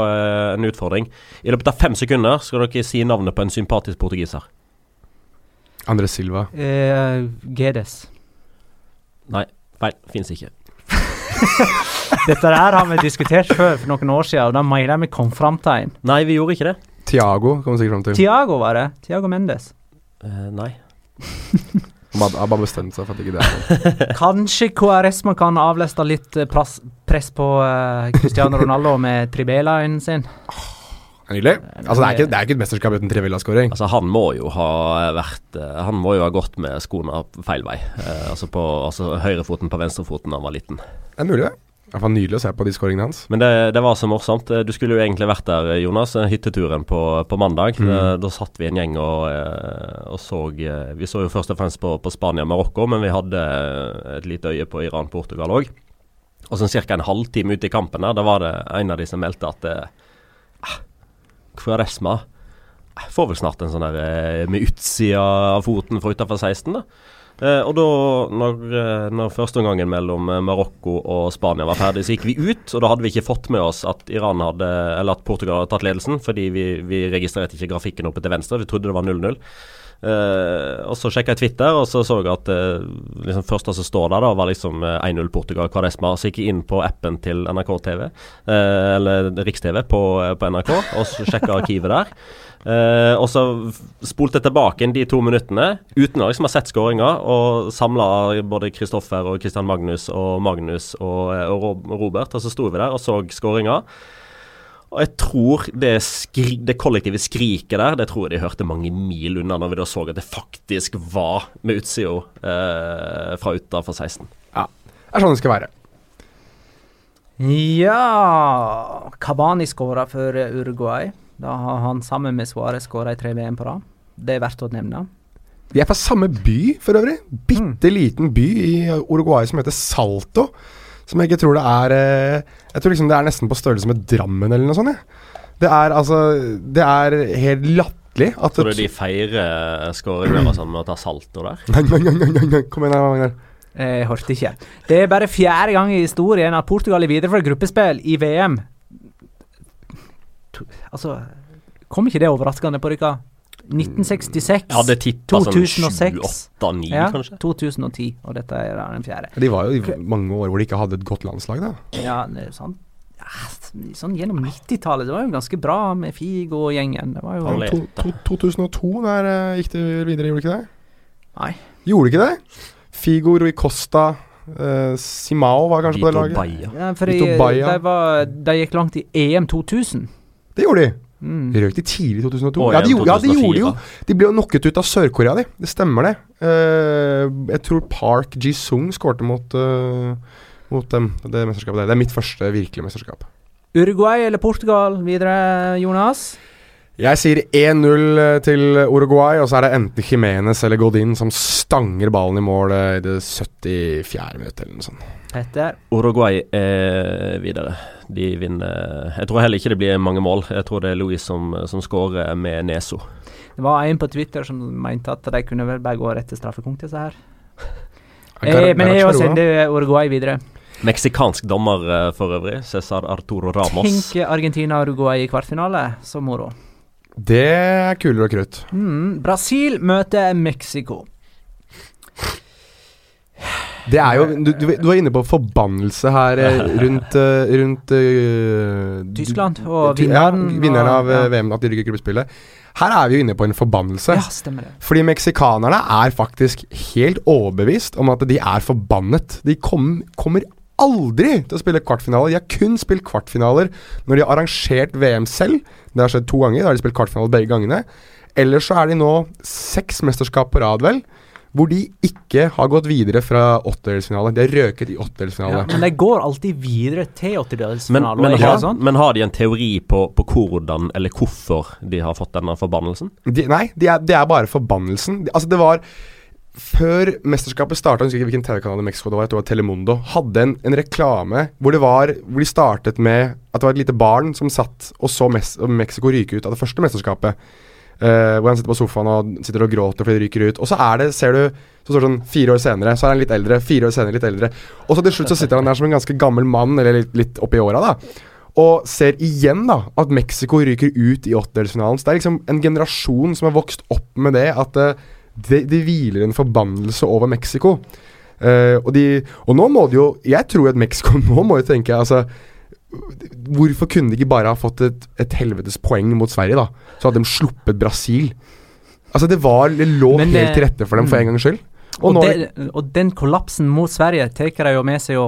Speaker 4: en utfordring. I løpet av fem sekunder skal dere si navnet på en sympatisk portugiser.
Speaker 5: André Silva.
Speaker 1: Eh, Gedes.
Speaker 4: Nei, feil. Fins ikke.
Speaker 1: Dette her har vi diskutert før for noen år siden, og da mener jeg vi kom fram til en.
Speaker 4: Nei, vi gjorde ikke det.
Speaker 5: Tiago kom vi sikkert fram til.
Speaker 1: Tiago var det. Tiago Mendes.
Speaker 4: Eh, nei.
Speaker 5: Han har bare bestemt seg for at ikke det er
Speaker 1: Kanskje KRS-man kan avleste litt eh, press, press på uh, Cristiano Ronaldo med tribelaen sin.
Speaker 5: Nydelig. Altså, det, er ikke, det er ikke et mesterskap uten Trevilla-skåring.
Speaker 4: Altså, han må jo ha vært eh, Han må jo ha gått med skoene feil vei. Eh, altså, på, altså høyrefoten på venstrefoten da han var liten.
Speaker 5: Det er mulig, det. Det var nydelig å se på de skåringene hans.
Speaker 4: Men det, det, var så morsomt. Du skulle jo egentlig vært der, Jonas. Hytteturen på, på mandag. Mm. Da, da, satt vi en gjeng og, eh, og, så Vi så jo først og fremst på, på Spania og Marokko, men vi hadde et lite øye på Iran-Portugal òg. Og sånn ca. en halvtime ute i kampen der, da var det en av de som meldte at ah, Kvaresma får vel snart en sånn der eh, med utsida av foten fra utafor 16, da. Eh, og da, når, eh, når førsteomgangen mellom eh, Marokko og Spania var ferdig, så gikk vi ut. Og da hadde vi ikke fått med oss at hadde at Portugal hadde tatt ledelsen, fordi vi, vi registrerte ikke grafikken oppe til venstre. Vi trodde det var 0-0. Eh, og så sjekka jeg Twitter, og så så jeg at uh, liksom første som står der, da var liksom eh, 1-0 Portugal Kvaresma. Så gikk jeg inn på appen til NRK TV, uh, eller Riks-TV på, på NRK, og så sjekka arkivet der. Uh, og så spolte jeg tilbake inn de to minuttene uten å liksom ha sett skåringa, og samla både Kristoffer og Christian Magnus og Magnus og, eh, og Robert, og så sto vi der og så skåringa. Og jeg tror det, skri det kollektive skriket der, det tror jeg de hørte mange mil unna når vi da så at det faktisk var med utsida eh, fra utafor 16.
Speaker 5: Ja. Det er sånn det skal være.
Speaker 1: Ja Kabani skåra for Uruguay. Da har han sammen med Suárez skåra i tre VM på rad. Det er verdt å nevne.
Speaker 5: De er fra samme by, for øvrig. Bitte liten by i Uruguay som heter Salto. Som jeg ikke tror det er eh, Jeg tror liksom det er nesten på størrelse med Drammen eller noe sånt. Ja. Det er altså Det er helt latterlig at
Speaker 4: Tror du de feirer skåringer og sånn med å ta salto der?
Speaker 5: Nei, nei, nei, nei, nei. Kom igjen, Magnar.
Speaker 1: Jeg hørte ikke. Det er bare fjerde gang i historien at Portugal er videre fra gruppespill i VM. Altså Kom ikke det overraskende på dere? 1966,
Speaker 4: ja, det tippa sånn
Speaker 1: 2006.
Speaker 4: 7-8-9,
Speaker 1: ja,
Speaker 4: kanskje.
Speaker 1: 2010, og dette er den fjerde.
Speaker 5: De var jo i mange år hvor de ikke hadde et godt landslag, da.
Speaker 1: Ja, det er sant. Ja, sånn gjennom 90-tallet, det var jo ganske bra med Figo og gjengen. Det var jo
Speaker 5: To, to, 2002, der uh, gikk det videre, gjorde ikke det?
Speaker 1: Nei.
Speaker 5: Gjorde det ikke det? Figo, Rui Costa, uh, Simao var kanskje på det
Speaker 4: Vito
Speaker 5: laget.
Speaker 4: Baia.
Speaker 1: Ja,
Speaker 5: Vito Baia.
Speaker 1: de, var, de gikk langt i EM 2000.
Speaker 5: Det gjorde de.
Speaker 1: Mm.
Speaker 5: De røk de tidlig i 2002.
Speaker 4: Og
Speaker 5: ja, de, ja, de gjorde det jo. De ble jo knocket ut av Sør-Korea, de. Det stemmer, det. Uh, jeg tror Park Ji-sung skårte mot, uh, mot dem. Det mesterskapet der. Det er mitt første virkelige mesterskap.
Speaker 1: Uruguay eller Portugal videre, Jonas?
Speaker 5: Jeg sier 1-0 til Uruguay, og så er det enten Jimenez eller Godin som stanger ballen i mål eh, i det 74. minuttet eller noe sånt.
Speaker 1: Petter?
Speaker 4: Uruguay er videre. De vinner Jeg tror heller ikke det blir mange mål. Jeg tror det er Louis som, som skårer med Neso.
Speaker 1: Det var en på Twitter som mente at de kunne vel bare gå rett til straffekonk, disse her. Eh, men jeg
Speaker 5: òg
Speaker 1: sender Uruguay videre.
Speaker 4: Meksikansk dommer eh, for øvrig. César Arturo Ramos.
Speaker 1: Tenk Argentina og Uruguay i kvartfinale. Så moro.
Speaker 5: Det er kulere og krutt.
Speaker 1: Mm. Brasil møter Mexico.
Speaker 5: Det er jo Du, du, var inne på forbannelse her eh, rundt, eh, rundt uh,
Speaker 1: Tyskland og vinneren
Speaker 5: Ja, vinneren av
Speaker 1: ja.
Speaker 5: VM, at de rykker gruppespillet. Her er vi jo inne på en forbannelse.
Speaker 1: Ja, stemmer det.
Speaker 5: Fordi meksikanerne er faktisk helt overbevist om at de er forbannet. De kom, kommer aldri til å spille kvartfinale. De har kun spilt kvartfinaler når de har arrangert VM selv. Det har skjedd to ganger. Da har de spilt kvartfinale begge gangene. Ellers så er de nå seks mesterskap på rad, vel, hvor de ikke har gått videre fra åttedelsfinale. De har røket i
Speaker 1: Ja,
Speaker 5: åttedelsfinale.
Speaker 1: men de går alltid videre til åttedelsfinale.
Speaker 4: men,
Speaker 1: men, ja.
Speaker 4: har,
Speaker 1: sånn?
Speaker 4: men har de en teori på, på hvordan eller hvorfor de har fått denne forbannelsen?
Speaker 5: De, nei, det er, de er bare forbannelsen. De, altså, det var Før mesterskapet starta, husker ikke hvilken TV-kanal i Mexico det var, jeg tror det var Telemundo, hadde en, en reklame hvor det var Hvor de startet med at det var et lite barn som satt og så Mes Mexico ryke ut av det første mesterskapet. Uh, hvor han sitter på sofaen og sitter og gråter fordi det ryker ut. Og så er det, ser du Så står det sånn fire år senere, så er han litt eldre. Fire år senere, litt eldre. Og så til slutt så sitter han der som en ganske gammel mann, eller litt, litt oppi åra, da. Og ser igjen da at Mexico ryker ut i åttedelsfinalen. Så det er liksom en generasjon som har vokst opp med det at eh, det, det hviler en forbannelse over Mexico. Uh, og, de, og nå må de jo Jeg tror at Mexico nå må jo tenke altså Hvorfor kunne de ikke bare ha fått et, et helvetes poeng mot Sverige, da? Så hadde de sluppet Brasil. Altså, det var Det lå
Speaker 1: det,
Speaker 5: helt til rette for dem, for
Speaker 1: mm.
Speaker 5: en gangs skyld.
Speaker 1: Og,
Speaker 5: nå,
Speaker 1: det, og den kollapsen mot Sverige tar de jo med seg jo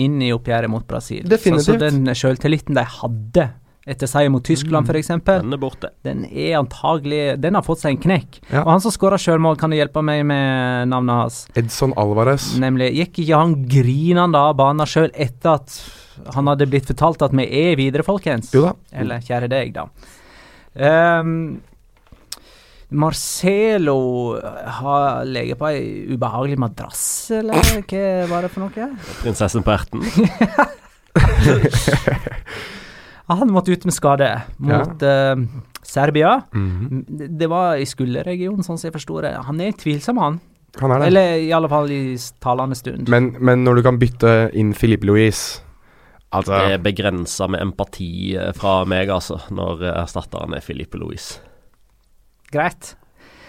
Speaker 1: inn i oppgjøret mot Brasil.
Speaker 5: Definitivt.
Speaker 1: Så, så den sjøltilliten de hadde etter seier mot Tyskland, for f.eks.,
Speaker 4: Den er borte.
Speaker 1: den er antagelig Den har fått seg en knekk.
Speaker 5: Ja.
Speaker 1: Og han som skåra sjølmål, kan du hjelpe meg med navnet hans?
Speaker 5: Edson Alvarez.
Speaker 1: Nemlig Gikk ikke han grinende av banen sjøl etter at han hadde blitt fortalt at vi er videre, folkens?
Speaker 5: Jo da.
Speaker 1: Eller kjære deg, da. Um, Marcelo har ligget på ei ubehagelig madrass, eller hva var det for noe?
Speaker 4: Prinsessen på erten.
Speaker 1: Han måtte ut med skade mot eh, Serbia.
Speaker 5: Mm
Speaker 1: -hmm. Det var i skulderregionen, sånn som jeg forstår det. Han er tvilsom, han.
Speaker 5: Han er det.
Speaker 1: Eller i alle fall i talende stund.
Speaker 5: Men, men når du kan bytte inn Filippe Louise Altså
Speaker 4: Det er begrensa med empati eh, fra meg, altså, når eh, erstatteren er Filippe Louise.
Speaker 1: Greit.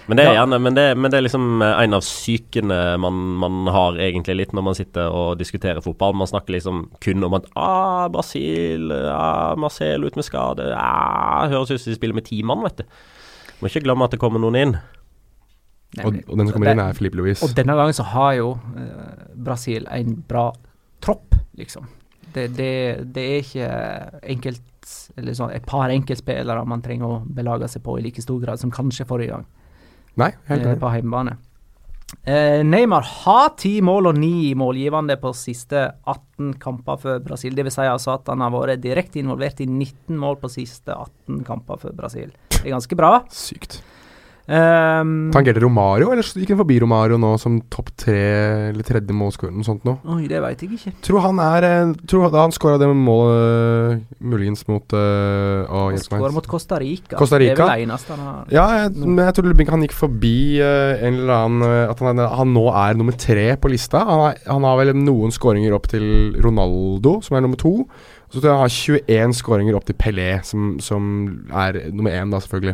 Speaker 4: Men det er
Speaker 1: Ja.
Speaker 4: gjerne Men det, men det er liksom eh, en av sykene man, man har egentlig litt når man sitter og diskuterer fotball. Man snakker liksom kun om at ah, Brasil, ah, Marcel ut med skade ah, Høres ut som de spiller med ti mann, vet du. Må ikke glemme at det kommer noen inn.
Speaker 5: og, og den som kommer inn, er Filipe Louise.
Speaker 1: Og denne gangen så har jo eh, Brasil en bra tropp, liksom. Det, det, det er ikke enkelt eller sånn, et par enkeltspillere man trenger å belage seg på i like stor grad som kanskje forrige gang
Speaker 5: Nei, helt
Speaker 1: eh,
Speaker 5: enig.
Speaker 1: på hjemmebane. Eh, Neymar har ti mål og ni målgivende på siste 18 kamper for Brasil. Det vil si altså at han har vært direkte involvert i 19 mål på siste 18 kamper for Brasil. Det er ganske bra.
Speaker 5: Sykt.
Speaker 1: Um,
Speaker 5: Tangerte Romario, eller gikk han forbi Romario nå som topp tre eller tredje målskårer? Noe sånt nå.
Speaker 1: Oi, det veit jeg ikke.
Speaker 5: Tror han er eh, Tror han skåra det målet eh, muligens mot uh, Å.
Speaker 1: Skårer mot Costa Rica.
Speaker 5: Costa Rica.
Speaker 1: Det er vel eneste han har
Speaker 5: Ja, jeg, men jeg tror Lubink han gikk forbi uh, en eller annen At han, er- han nå er nummer tre på lista. Han, har- han har vel noen skåringer opp til Ronaldo, som er nummer to. Så tror jeg han har 21 skåringer opp til Pelé, som, som er nummer én, da, selvfølgelig.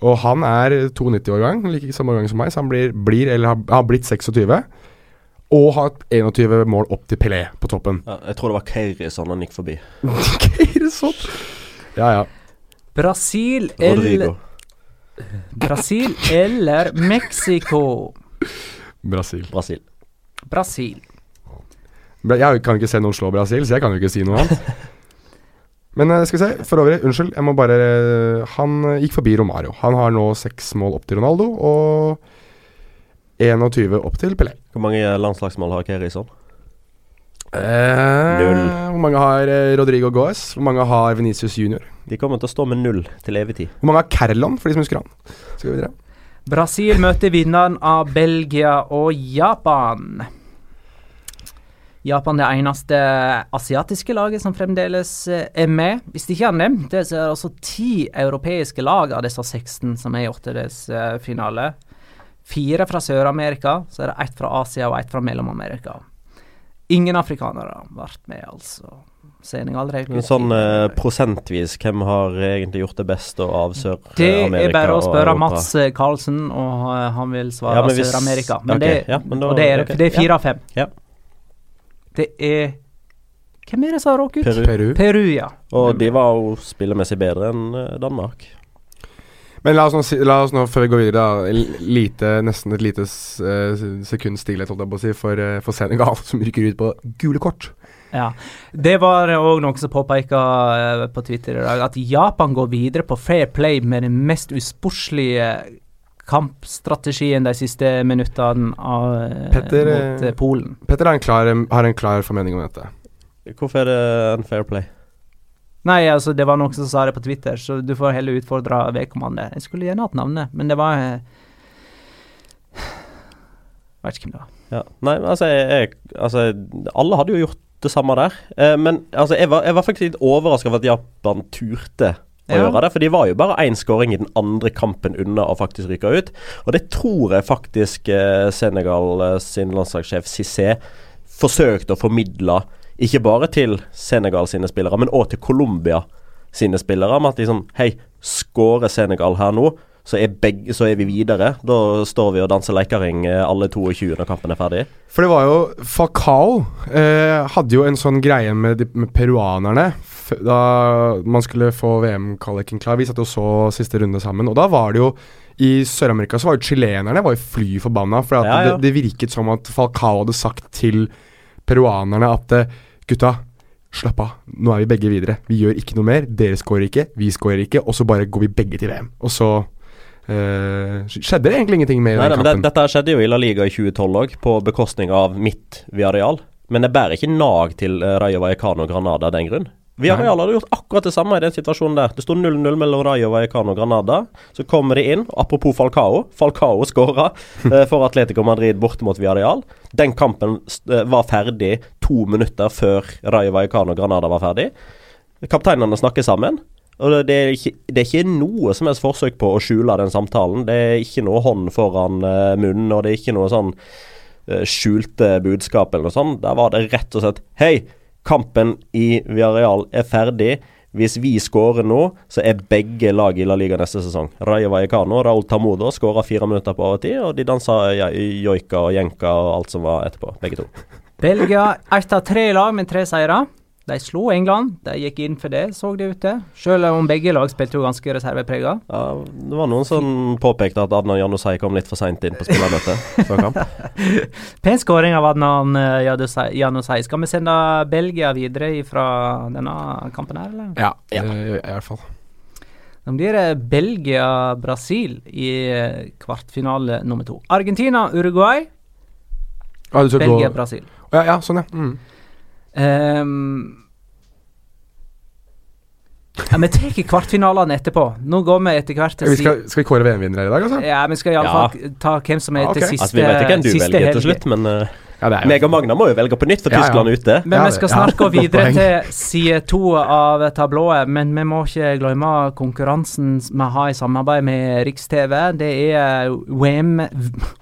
Speaker 5: Og han er 92-årgang, like samme årgang som meg, så han blir, blir eller har, har blitt 26. Og har 21 mål opp til Pelé på toppen.
Speaker 4: Ja, jeg tror det var Keirison han gikk forbi.
Speaker 5: Keirison? Ja, ja.
Speaker 1: Brasil eller Brasil eller Mexico?
Speaker 5: Brasil.
Speaker 4: Brasil.
Speaker 1: Brasil.
Speaker 5: Jeg kan ikke se noen slå Brasil, så jeg kan jo ikke si noe annet. Men eh, skal vi se, for øvrig, unnskyld, jeg må bare eh, Han eh, gikk forbi Romario. Han har nå seks mål opp til Ronaldo og 21 opp til Pelé.
Speaker 4: Hvor mange landslagsmål har Keirison?
Speaker 5: Eh,
Speaker 4: Null.
Speaker 5: Hvor mange har Rodrigo Goes? Hvor mange har Venicius Junior?
Speaker 4: De kommer til å stå med null til evig tid.
Speaker 5: Hvor mange har Kerlon, for de som husker han? Skal vi videre?
Speaker 1: Brasil møter vinneren av Belgia og Japan. Japan det eneste asiatiske laget som fremdeles eh, er med. Hvis de ikke har nevnt det, så er det altså ti europeiske lag av disse 16 som er i åttedelsfinale. Fire fra Sør-Amerika, så er det ett fra Asia og ett fra Mellom-Amerika. Ingen afrikanere vært med, altså. Senegal ut
Speaker 4: sånn eh, prosentvis, hvem har egentlig gjort det beste av Sør-Amerika?
Speaker 1: Det er bare å spørre Mats Karlsen, og eh, han vil svare
Speaker 4: Ja,
Speaker 1: Sør-Amerika. Men okay,
Speaker 4: ja, men da-
Speaker 1: det er,
Speaker 4: okay,
Speaker 1: det er fire
Speaker 4: ja.
Speaker 1: av fem.
Speaker 4: Ja.
Speaker 1: Det er Hvem er det som har råket ut?
Speaker 4: Peru.
Speaker 5: Peru.
Speaker 1: Peru, ja.
Speaker 4: Og de var jo spillemessig bedre enn eh, Danmark.
Speaker 5: Men la oss nå, la oss nå før vi går videre, lite, nesten et lite eh, sekund stillhet, holdt jeg på å si, for, eh, for Senegal, som rykker ut på gule kort.
Speaker 1: ja. Det var òg noen som påpeka på Twitter i dag, at Japan går videre på fair play med den mest usportslige kampstrategien de siste minuttene av, eh,
Speaker 5: Petter,
Speaker 1: mot
Speaker 5: eh,
Speaker 1: eh, Polen.
Speaker 5: Petter en klar, har en klar formening om dette.
Speaker 4: Hvorfor er det en fair play?
Speaker 1: Nei, altså, det var noen som sa det på Twitter, så du får heller utfordre vedkommende. Jeg skulle gjerne hatt navnet, men det var eh, Vet ikke hvem det var.
Speaker 4: Ja. Nei, altså, jeg, jeg, altså Alle hadde jo gjort det samme der. Eh, men altså, jeg var, jeg var faktisk litt overraska over at Japan turte å
Speaker 1: Ja.
Speaker 4: gjøre det. For de var jo bare én skåring i den andre kampen unna å faktisk ryke ut. Og det tror jeg faktisk eh, Senegal eh, sin landslagssjef Cissé forsøkte å formidle, ikke bare til Senegal sine spillere, men òg til Colombia sine spillere, med at liksom Hei, skårer Senegal her nå, så er, begge, så er vi videre. Da står vi og danser leikering eh, alle 22 når kampen er ferdig.
Speaker 5: For det var jo Falcao eh, hadde jo en sånn greie med, de, med peruanerne da man skulle få VM-kvaliken klar. Vi satt og så siste runde sammen, og da var det jo i Sør-Amerika så var jo chilenerne var jo fly forbanna, for
Speaker 4: Ja, ja.
Speaker 5: Det, det virket som at Falcao hadde sagt til peruanerne at eh, gutta, slapp av, nå er vi begge videre. Vi gjør ikke noe mer. Dere scorer ikke, vi scorer ikke, og så bare går vi begge til VM. Og så eh, skjedde det egentlig ingenting med
Speaker 4: Nei,
Speaker 5: den
Speaker 4: kampen? det. Dette skjedde jo i La Liga i 2012 òg, på bekostning av mitt Viareal. Men det bærer ikke nag til uh, Rayo Vallecano og Granada av den grunn. Viareal hadde gjort akkurat det samme i den situasjonen der. Det sto 0-0 mellom Rayo Vallecano og Granada. Så kommer de inn, apropos Falcao. Falcao skåra uh, for Atletico Madrid borte mot Viareal. Den kampen var ferdig to minutter før Rayo Vallecano og Granada var ferdig. Kapteinene snakker sammen. Og det, er ikke, det er ikke noe som helst forsøk på å skjule den samtalen. Det er ikke noe hånd foran eh, munnen, og det er ikke noe sånn eh, skjulte budskap eller noe sånt. Der var det rett og slett Hei, kampen i Villarreal er ferdig. Hvis vi skårer nå, så er begge lag i La Liga neste sesong. Rayo Vallecano og Raúl Tamudo skåra fire minutter på overtid, og de dansa joika og jenka og alt som var etterpå, begge to.
Speaker 1: Belgia erta tre lag med tre seire. De slo England. De gikk inn for det, så det ut til. Selv om begge lag spilte jo ganske reserveprega.
Speaker 4: Ja, det var noen som påpekte at Adnan Janusai kom litt for seint inn på spillermøtet før kamp.
Speaker 1: Pen skåring av Adnan eh, Janusai-. Skal vi sende Belgia videre fra denne kampen her, eller?
Speaker 5: Ja, ja. i hvert fall.
Speaker 1: Da blir det Belgia-Brasil i eh, kvartfinale nummer to. Argentina-Uruguay,
Speaker 5: Ah,
Speaker 1: Belgia-Brasil.
Speaker 5: Ja, ja, sånn, ja. Mm.
Speaker 1: Ehm, ja, vi tar kvartfinalene etterpå. Nå går vi etter hvert til
Speaker 5: Vi skal, skal vi kåre VM-vinnere i dag, altså?
Speaker 1: Ja, vi skal iallfall ta hvem som er
Speaker 5: Ja, okay.
Speaker 1: til siste
Speaker 4: Altså, vi vet ikke hvem du velger til slutt, men uh,
Speaker 5: Ja, er
Speaker 4: meg og Magna må jo velge på nytt, for
Speaker 5: Ja, ja.
Speaker 4: Tyskland er ute.
Speaker 1: Men
Speaker 5: Ja,
Speaker 1: vi skal
Speaker 5: ja,
Speaker 1: snart gå videre til side to av tablået. Men vi må ikke glemme konkurransen vi har i samarbeid med Riks-TV. Det er VM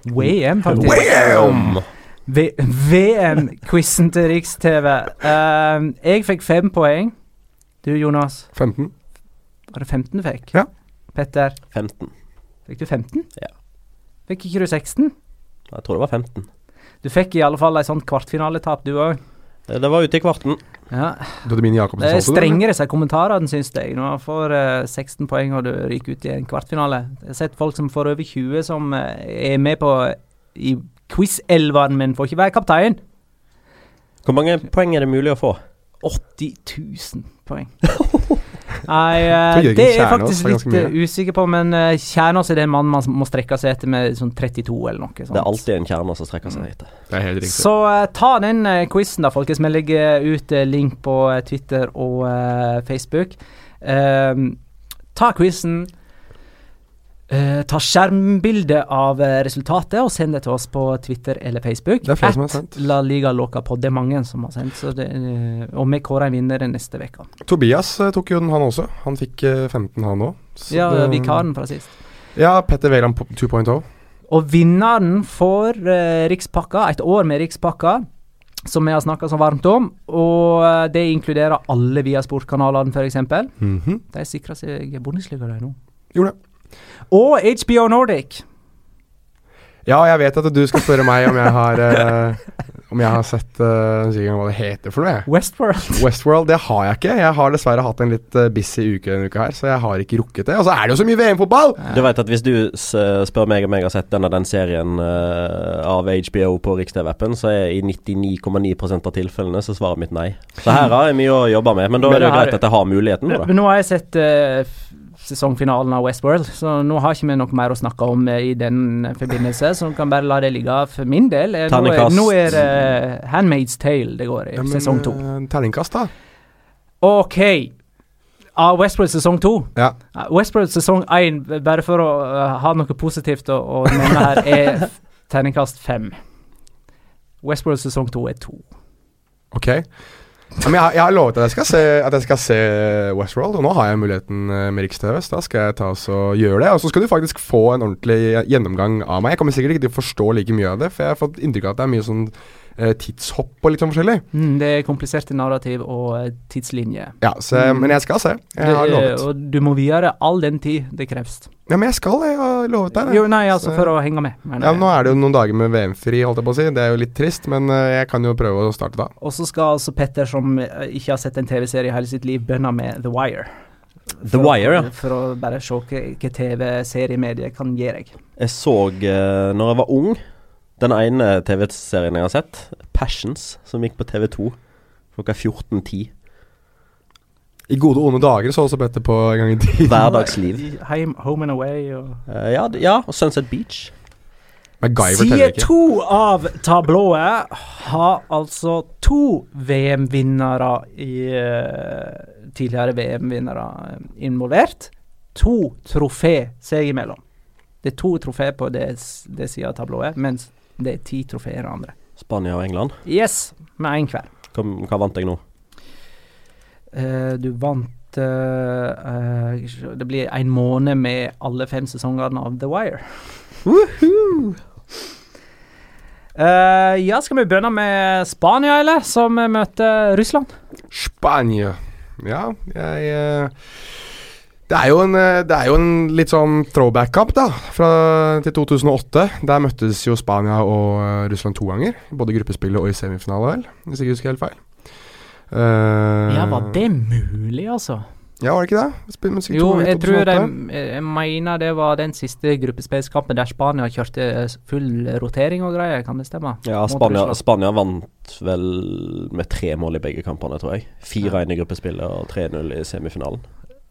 Speaker 1: VM, faktisk.
Speaker 5: Wham!
Speaker 1: VM-quizen til Riks-TV. Uh, jeg fikk fem poeng. Du, Jonas?
Speaker 5: 15.
Speaker 1: Var det 15 du fikk?
Speaker 5: Ja.
Speaker 1: Petter?
Speaker 4: 15.
Speaker 1: Fikk du 15?
Speaker 4: Ja.
Speaker 1: Fikk ikke du 16?
Speaker 4: Jeg tror det var 15.
Speaker 1: Du fikk i alle fall ei sånn kvartfinaletap, du òg.
Speaker 4: Eh, Det var ute i kvarten.
Speaker 1: Ja.
Speaker 5: Dodemini
Speaker 1: Det er strengere seg kommentarene, syns jeg. Når man får uh, 16 poeng og du ryker ut i en kvartfinale. Jeg har sett folk som får over 20 som uh, er med på i quiz-elveren, min får ikke være kaptein.
Speaker 4: Hvor mange poeng er det mulig å få?
Speaker 1: 80 000 poeng. Nei,
Speaker 5: uh,
Speaker 1: det er jeg faktisk litt eh, usikker på, men uh, Kjernås er den mannen man må strekke seg etter med sånn 32 eller noe. sånt.
Speaker 4: Det er alltid en kjerne som strekker seg etter.
Speaker 5: Det er helt riktig.
Speaker 1: Så ta den uh, quizen, da, folkens. Vi legger ut link på Twitter og Facebook. Ehm, ta quizen. Eh, ta skjermbilde av eh, resultatet og send det til oss på Twitter eller Facebook.
Speaker 5: Det er flere som har sendt.
Speaker 1: La Liga Loca på. Det er mange som har sendt. Så det, uh, og vi kårer en vinner neste uke.
Speaker 5: Tobias uh, tok jo den, han også. Han fikk eh, 15, han òg.
Speaker 1: Ja, vikaren fra sist.
Speaker 5: Ja, Petter Wæland på 2.0.
Speaker 1: Og vinneren får Rikspakka, et år med Rikspakka, som vi har snakka så varmt om. Og det inkluderer alle via sportkanalene, f.eks.
Speaker 5: Mhm.
Speaker 1: De sikrer seg Bundesliga, de nå.
Speaker 5: Gjorde det.
Speaker 1: Og HBO Nordic.
Speaker 5: Ja, jeg vet at du skal spørre meg om jeg har uh, Om jeg har sett uh, hva det heter for noe.
Speaker 1: Westworld.
Speaker 5: Westworld, det har jeg ikke. Jeg har dessverre hatt en litt eh, busy uke denne uka her, så jeg har ikke rukket det. Og så er det jo så mye VM-fotball!
Speaker 4: Du vet at Hvis du spør meg om jeg har sett den og den serien uh, av HBO på Rikstv-appen, så er i 99,9 av tilfellene så svarer mitt nei. Så her har jeg mye å jobbe med, men da
Speaker 1: Men
Speaker 4: er det jo greit at jeg har muligheten. da.
Speaker 1: Men nå har jeg sett f- sesongfinalen av Westworld, så nå har ikke vi noe mer å snakke om eh, i den eh, forbindelse, så vi kan bare la det ligge for min del. Eh, Nå er, nå er det Handmaid's Tale det går i,
Speaker 5: Ja, men,
Speaker 1: sesong to.
Speaker 5: eh, Terningkast, da.
Speaker 1: OK. Av Westworld sesong to.
Speaker 5: Ja.
Speaker 1: Ja, Westworld sesong én, bare for å uh, ha noe positivt å, å nevne her, er terningkast fem. Westworld sesong to er to.
Speaker 5: Ok. Men jeg, jeg har lovet at jeg, skal se, se Westworld, og nå har jeg muligheten eh, med Riks-TV, så da skal jeg ta oss og gjøre det. Og så skal du faktisk få en ordentlig gjennomgang av meg. Jeg kommer sikkert ikke til å forstå like mye av det, for jeg har fått inntrykk av at det er mye sånn eh, tidshopp og litt sånn forskjellig.
Speaker 1: Mm, det er kompliserte narrativ og eh, tidslinjer.
Speaker 5: Ja, så,
Speaker 1: Mm.
Speaker 5: Men jeg skal se. Jeg har lovet.
Speaker 1: Og du må videre all den tid det kreves.
Speaker 5: Ja, men jeg skal, jeg har lovet deg det.
Speaker 1: Jo, nei, altså
Speaker 5: Så-
Speaker 1: for å henge med. Men,
Speaker 5: Ja, men Nå er det jo noen dager med VM-fri, holdt jeg på å si. Det er jo litt trist, men eh, jeg kan jo prøve å starte da.
Speaker 1: Og så skal altså Petter, som eh, ikke har sett en TV-serie i hele sitt liv, bønne med The Wire.
Speaker 4: The Wire, ja.
Speaker 1: For å bare se hva TV-seriemediet kan gi deg.
Speaker 4: Jeg så, uh, når jeg var ung, den ene TV-serien jeg har sett, Passions, som gikk på TV2 klokka 14.10.
Speaker 5: I gode og onde dager så også dette på en gang i tiden.
Speaker 4: Hverdagsliv.
Speaker 1: Home, home and away og
Speaker 4: uh, ja, ja, og Sunset Beach.
Speaker 1: Side to av tablået har altså to VM-vinnere i eh, Tidligere VM-vinnere eh, involvert. To trofé seg imellom. Det er to trofé på det, det sida av tablået, mens det er ti trofeer andre.
Speaker 4: Spania og England.
Speaker 1: Yes, med én hver.
Speaker 4: Hva, hva vant jeg nå?
Speaker 1: Uh, du vant uh, eh, eh, det blir en måned med alle fem sesongene av The Wire. Woohoo! Eh, ja, skal vi begynne med Spania, eller? Som møter Russland.
Speaker 5: Spania. Ja, jeg eh, det er, jo en, eh, det er jo en litt sånn throwback-kamp, da. Fra, til 2008. Der møttes jo Spania og eh, Russland to ganger. Både i gruppespillet og i semifinale, vel. Hvis jeg ikke husker helt feil. Uh,
Speaker 1: Ja, var det mulig, altså?
Speaker 5: Ja, var det ikke det? Spil-
Speaker 1: Jo, jeg tror de
Speaker 5: 2008.
Speaker 1: Jeg mener det var den siste gruppespillskampen der Spania kjørte full rotering og greier, kan det stemme?
Speaker 4: Ja, Spania, Spania vant vel med tre mål i begge kampene, tror jeg. 4-1 i gruppespillet og 3-0 i semifinalen.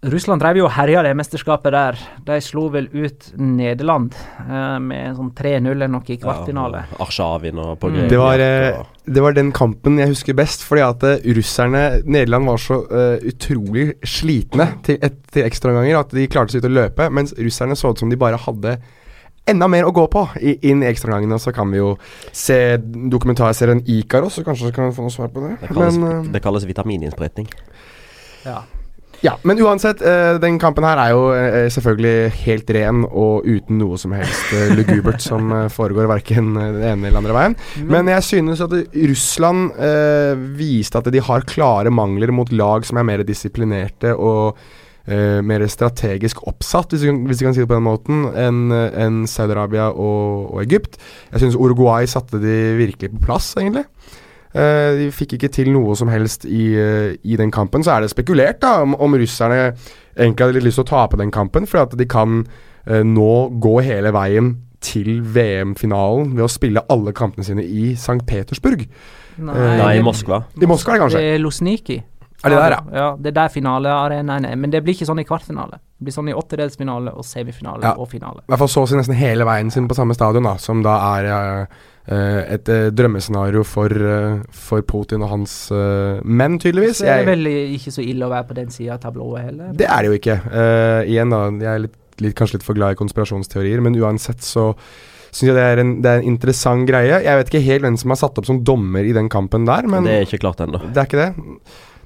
Speaker 1: Russland drev jo og herja det mesterskapet der. De slo vel ut Nederland eh, med sånn 3-0 eller noe i kvartfinale.
Speaker 4: Ja, og Arshavin og på
Speaker 1: Mm.
Speaker 5: Det var, eh, det var den kampen jeg husker best, fordi at eh, russerne Nederland var så eh, utrolig slitne til, et, til ekstraomganger at de klarte seg ut å løpe, mens russerne så ut som de bare hadde enda mer å gå på i, inn i ekstraomgangene. Så kan vi jo se dokumentarserien Ikaros, så kanskje kan vi få noe svar på det.
Speaker 4: det, kalles,
Speaker 5: Men, eh,
Speaker 4: det kalles vitamininnsprøytning.
Speaker 1: Ja.
Speaker 5: Ja, men uansett, eh, den kampen her er jo eh, selvfølgelig helt ren og uten noe som helst eh, lugubert som eh, foregår verken eh, den ene eller andre veien. Men jeg synes at Russland eh, viste at de har klare mangler mot lag som er mer disiplinerte og eh, mer strategisk oppsatt, hvis vi, kan, hvis vi kan si det på den måten, enn en Saudi-Arabia og, og Egypt. Jeg synes Uruguay satte de virkelig på plass, egentlig. Eh, de fikk ikke til noe som helst i, eh, i den kampen. Så er det spekulert da om, om russerne egentlig hadde litt lyst til å tape den kampen, for at de kan eh, nå gå hele veien til VM-finalen ved å spille alle kampene sine i St. Petersburg.
Speaker 1: Nei,
Speaker 5: Eh,
Speaker 4: Nei, i Moskva.
Speaker 5: I Moskva, det kanskje?
Speaker 1: Det er Losniki.
Speaker 5: Er det der, ja?
Speaker 1: Ja, det er der finalearenaen er. Men det blir ikke sånn i kvartfinale. Det blir sånn i åttedelsfinale og semifinale
Speaker 5: Ja.
Speaker 1: og finale.
Speaker 5: I hvert fall så å si nesten hele veien sin på samme stadion, da, som da er et eh, drømmescenario for, eh, for Putin og hans eh, menn, tydeligvis.
Speaker 1: Så er det vel ikke så ille å være på den sida av tablået heller.
Speaker 5: Det er det jo ikke. Uh, igjen, da. Jeg er litt, litt, kanskje litt for glad i konspirasjonsteorier, men uansett så syns jeg det er, en, det er en interessant greie. Jeg vet ikke helt hvem som er satt opp som dommer i den kampen der, men
Speaker 4: det er ikke klart ennå.
Speaker 5: det er ikke det.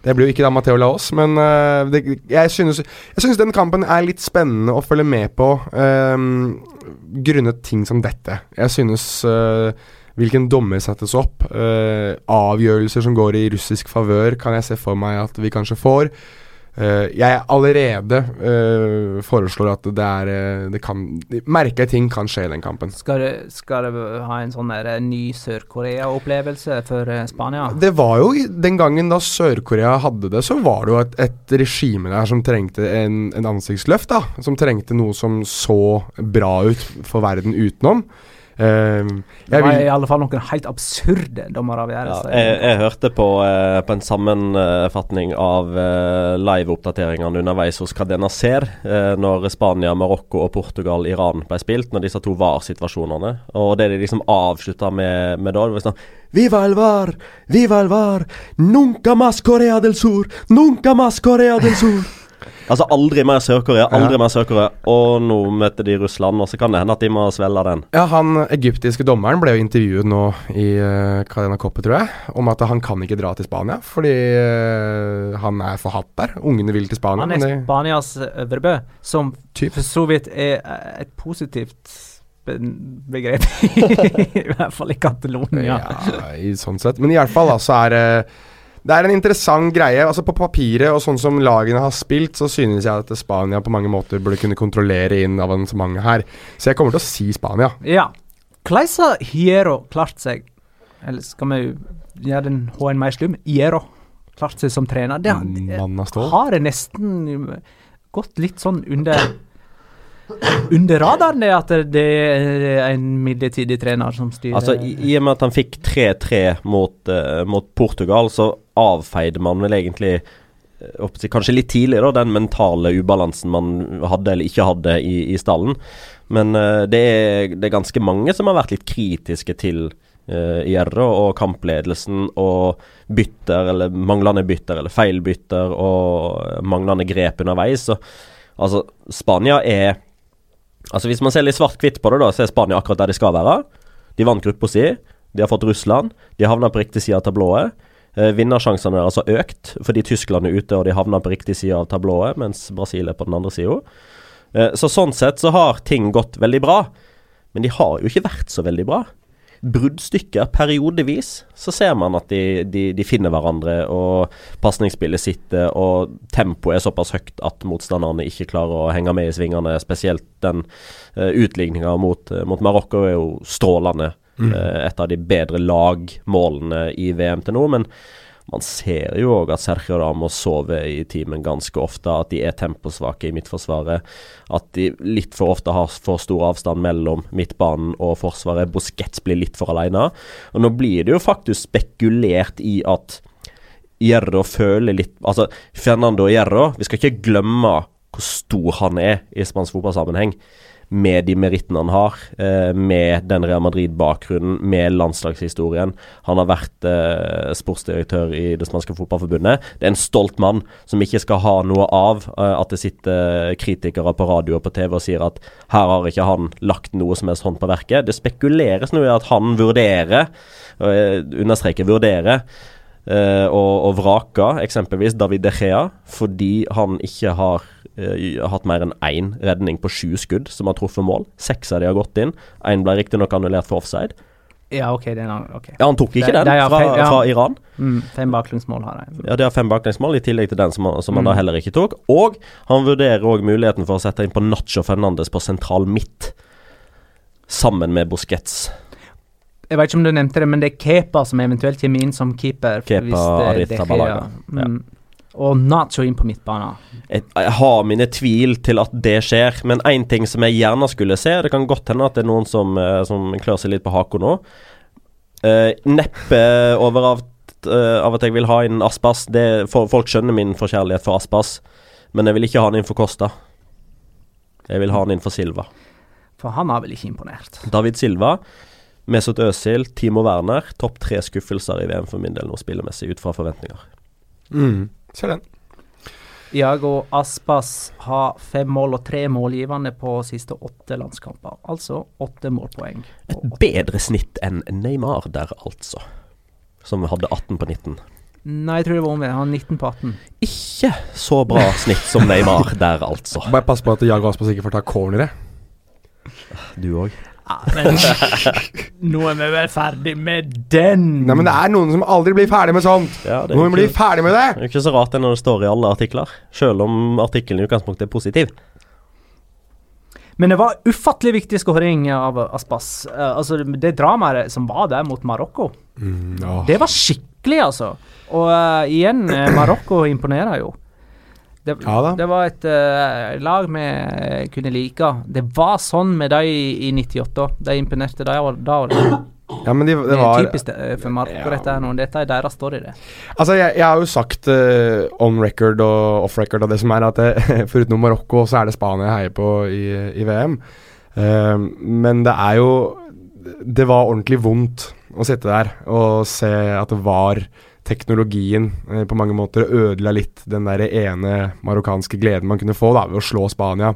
Speaker 5: Det blir jo ikke da Matheo Laos, men uh, det, jeg, synes, jeg synes den kampen er litt spennende å følge med på um, grunnet ting som dette. Jeg synes uh, hvilken dommer settes opp, Uh, avgjørelser som går i russisk favør, kan jeg se for meg at vi kanskje får. Eh, jeg allerede eh, foreslår at det er eh, Det kan Merkelige ting kan skje i den kampen.
Speaker 1: Skal du, skal du ha en sånn der, ny Sør-Korea-opplevelse for Spania?
Speaker 5: Det var jo den gangen da Sør-Korea hadde det, så var det jo et, et regime der som trengte en, en ansiktsløft, da. Som trengte noe som så bra ut for verden utenom. Eh,
Speaker 1: Det var
Speaker 5: vil,
Speaker 1: i alle fall noen helt absurde
Speaker 4: Ja,
Speaker 1: dommeravgjørelser.
Speaker 4: jeg, jeg hørte på, eh, på en sammenfatning av eh, live-oppdateringene underveis hos Cadena Ser eh, når Spania, Marokko og Portugal, Iran ble spilt, når disse to var-situasjonene. Og det de liksom avslutta med, med da, det var sånn Viva el var! Viva el var! Nunca mas Corea del Sur! Nunca mas Corea del Sur! Altså aldri mer Sør-Korea, aldri
Speaker 5: Ja.
Speaker 4: mer Sør-Korea. Og nå møter de Russland, og så kan det hende at de må svelge den.
Speaker 5: ja, Han egyptiske dommeren ble jo intervjuet nå i uh, Cadena Coppe, tror jeg, om at han kan ikke dra til Spania fordi uh, han er for hatt der. Ungene vil til Spania.
Speaker 1: Han er Spanias Øvrebø, som
Speaker 5: Typ.
Speaker 1: for så vidt er eh, et positivt begrep. I hvert fall i Catalonia.
Speaker 5: Ja, i sånn sett. Men i hvert fall da, så er det det er en interessant greie. altså På papiret og sånn som lagene har spilt, så synes jeg at Spania på mange måter burde kunne kontrollere inn avansementet her. Så jeg kommer til å si Spania.
Speaker 1: Ja. Hvordan har Hiero klart seg Eller skal vi gjøre den H-en mer slum? Hiero klart seg som trener. Det,
Speaker 5: stål.
Speaker 1: har det nesten gått litt sånn under under radaren, det at det er en midlertidig trener som styrer
Speaker 4: Altså, i, I og med at han fikk 3-3 mot, uh, mot Portugal, så avfeide man vel egentlig eh, Kanskje litt tidlig, da, den mentale ubalansen man hadde eller ikke hadde i, i stallen. Men uh, det, er, det er ganske mange som har vært litt kritiske til uh, Gjerre og kampledelsen og bytter, eller manglende bytter, eller feilbytter og manglende grep underveis. Så altså, Spania er Altså Hvis man ser litt svart-hvitt på det, da, så er Spania akkurat der de skal være. De vant gruppa si. De har fått Russland. De havna på riktig side av tablået. Eh, vinnersjansene deres har økt fordi Tyskland er ute og de havna på riktig side av tablået, mens Brasil er på den andre sida. Eh, så sånn sett så har ting gått veldig bra. Men de har jo ikke vært så veldig bra. Bruddstykker periodevis så ser man at de, de, de finner hverandre, og pasningsspillet sitter, og tempoet er såpass høyt at motstanderne ikke klarer å henge med i svingene. Spesielt den uh, utligninga mot, uh, mot Marokko er jo strålende. Mm. Uh, et av de bedre lagmålene i VM til nå. Men man ser jo òg at Sergio Ramos sover i timen ganske ofte. At de er temposvake i midtforsvaret. At de litt for ofte har for stor avstand mellom midtbanen og forsvaret. Busquets blir litt for alene. Og nå blir det jo faktisk spekulert i at Gjerro føler litt Altså, Fernando Gjerro, vi skal ikke glemme hvor stor han er i spansk fotballsammenheng med de merittene han har, eh, med den Real Madrid-bakgrunnen, med landslagshistorien. Han har vært eh, sportsdirektør i det spanske fotballforbundet. Det er en stolt mann som ikke skal ha noe av eh, at det sitter kritikere på radio og på TV og sier at her har ikke han lagt noe som helst hånd på verket. Det spekuleres nå i at han vurderer, understreker vurderer, og, og vraka eksempelvis David De Gea fordi han ikke har uh, hatt mer enn én redning på sju skudd som har truffet mål. Seks av de har gått inn. Én ble riktignok annullert for offside.
Speaker 1: Ja, ok, den okay.
Speaker 4: Ja, Han tok ikke
Speaker 1: det,
Speaker 4: den
Speaker 1: det
Speaker 4: fra,
Speaker 1: fem, ja.
Speaker 4: fra, Iran.
Speaker 1: Mm, fem baklengsmål har de.
Speaker 4: Ja, de har fem baklengsmål, i tillegg til den som, som han
Speaker 1: Mm.
Speaker 4: da heller ikke tok. Og han vurderer òg muligheten for å sette inn på Nacho Fernandes på sentral midt, sammen med Busquets.
Speaker 1: Jeg vet ikke om du nevnte det, men det er Kepa som eventuelt kommer inn som keeper.
Speaker 4: Kepa Arita. Balaga, ja.
Speaker 1: Og Nacho inn på midtbanen.
Speaker 4: Jeg, jeg har mine tvil til at det skjer, men én ting som jeg gjerne skulle se Det kan godt hende at det er noen som, eh, som klør seg litt på haka nå. Uh, neppe over av, uh, av at jeg vil ha inn Aspas. Det, for, folk skjønner min forkjærlighet for Aspas, men jeg vil ikke ha han inn for Costa. Jeg vil ha han inn for Silva.
Speaker 1: For han har vel ikke imponert.
Speaker 4: David Silva, Mesut Özil, Timo Werner. Topp tre skuffelser i VM for min del nå spillemessig, ut fra forventninger.
Speaker 5: Mm. Ser den.
Speaker 1: Iago Aspas har fem mål og tre målgivende på siste åtte landskamper. Altså åtte målpoeng.
Speaker 4: Et bedre snitt enn Neymar der, altså. Som hadde 18 på 19.
Speaker 1: Nei, jeg tror det var omvendt. Han har 19 på 18.
Speaker 4: Ikke så bra snitt som Neymar der, altså.
Speaker 5: Bare pass på at Iago Aspas ikke får ta cornere.
Speaker 4: Du òg.
Speaker 1: Ja, men nå er vi vel ferdig med den.
Speaker 5: Nei, men det er noen som aldri blir ferdig med sånt.
Speaker 4: Ja,
Speaker 5: Noen
Speaker 4: ikke,
Speaker 5: blir ferdig med det.
Speaker 4: Det er ikke så rart det når det står i alle artikler, selv om artikkelen i utgangspunktet er positiv.
Speaker 1: Men det var ufattelig viktig skåring av Aspas. Uh, altså, det dramaet som var der mot Marokko,
Speaker 5: Mm,
Speaker 1: det var skikkelig, altså. Og uh, igjen, eh, Marokko imponerer jo. Det,
Speaker 5: Ja
Speaker 1: det var et uh, lag vi eh, kunne like. Det var sånn med dem i, i 98. De imponerte da. og da
Speaker 5: ja, men de, det
Speaker 1: Det er
Speaker 5: var
Speaker 1: typisk for for ja. dette her nå. Dette er deres story, det.
Speaker 5: Altså, jeg, jeg har jo sagt uh, on record og off record og det som er, at det, foruten Marokko, så er det Spania jeg heier på i, i VM. Uh, men det er jo Det var ordentlig vondt å sitte der og se at det var teknologien eh, på mange måter ødela litt den der ene marokkanske gleden man kunne få da ved å slå Spania.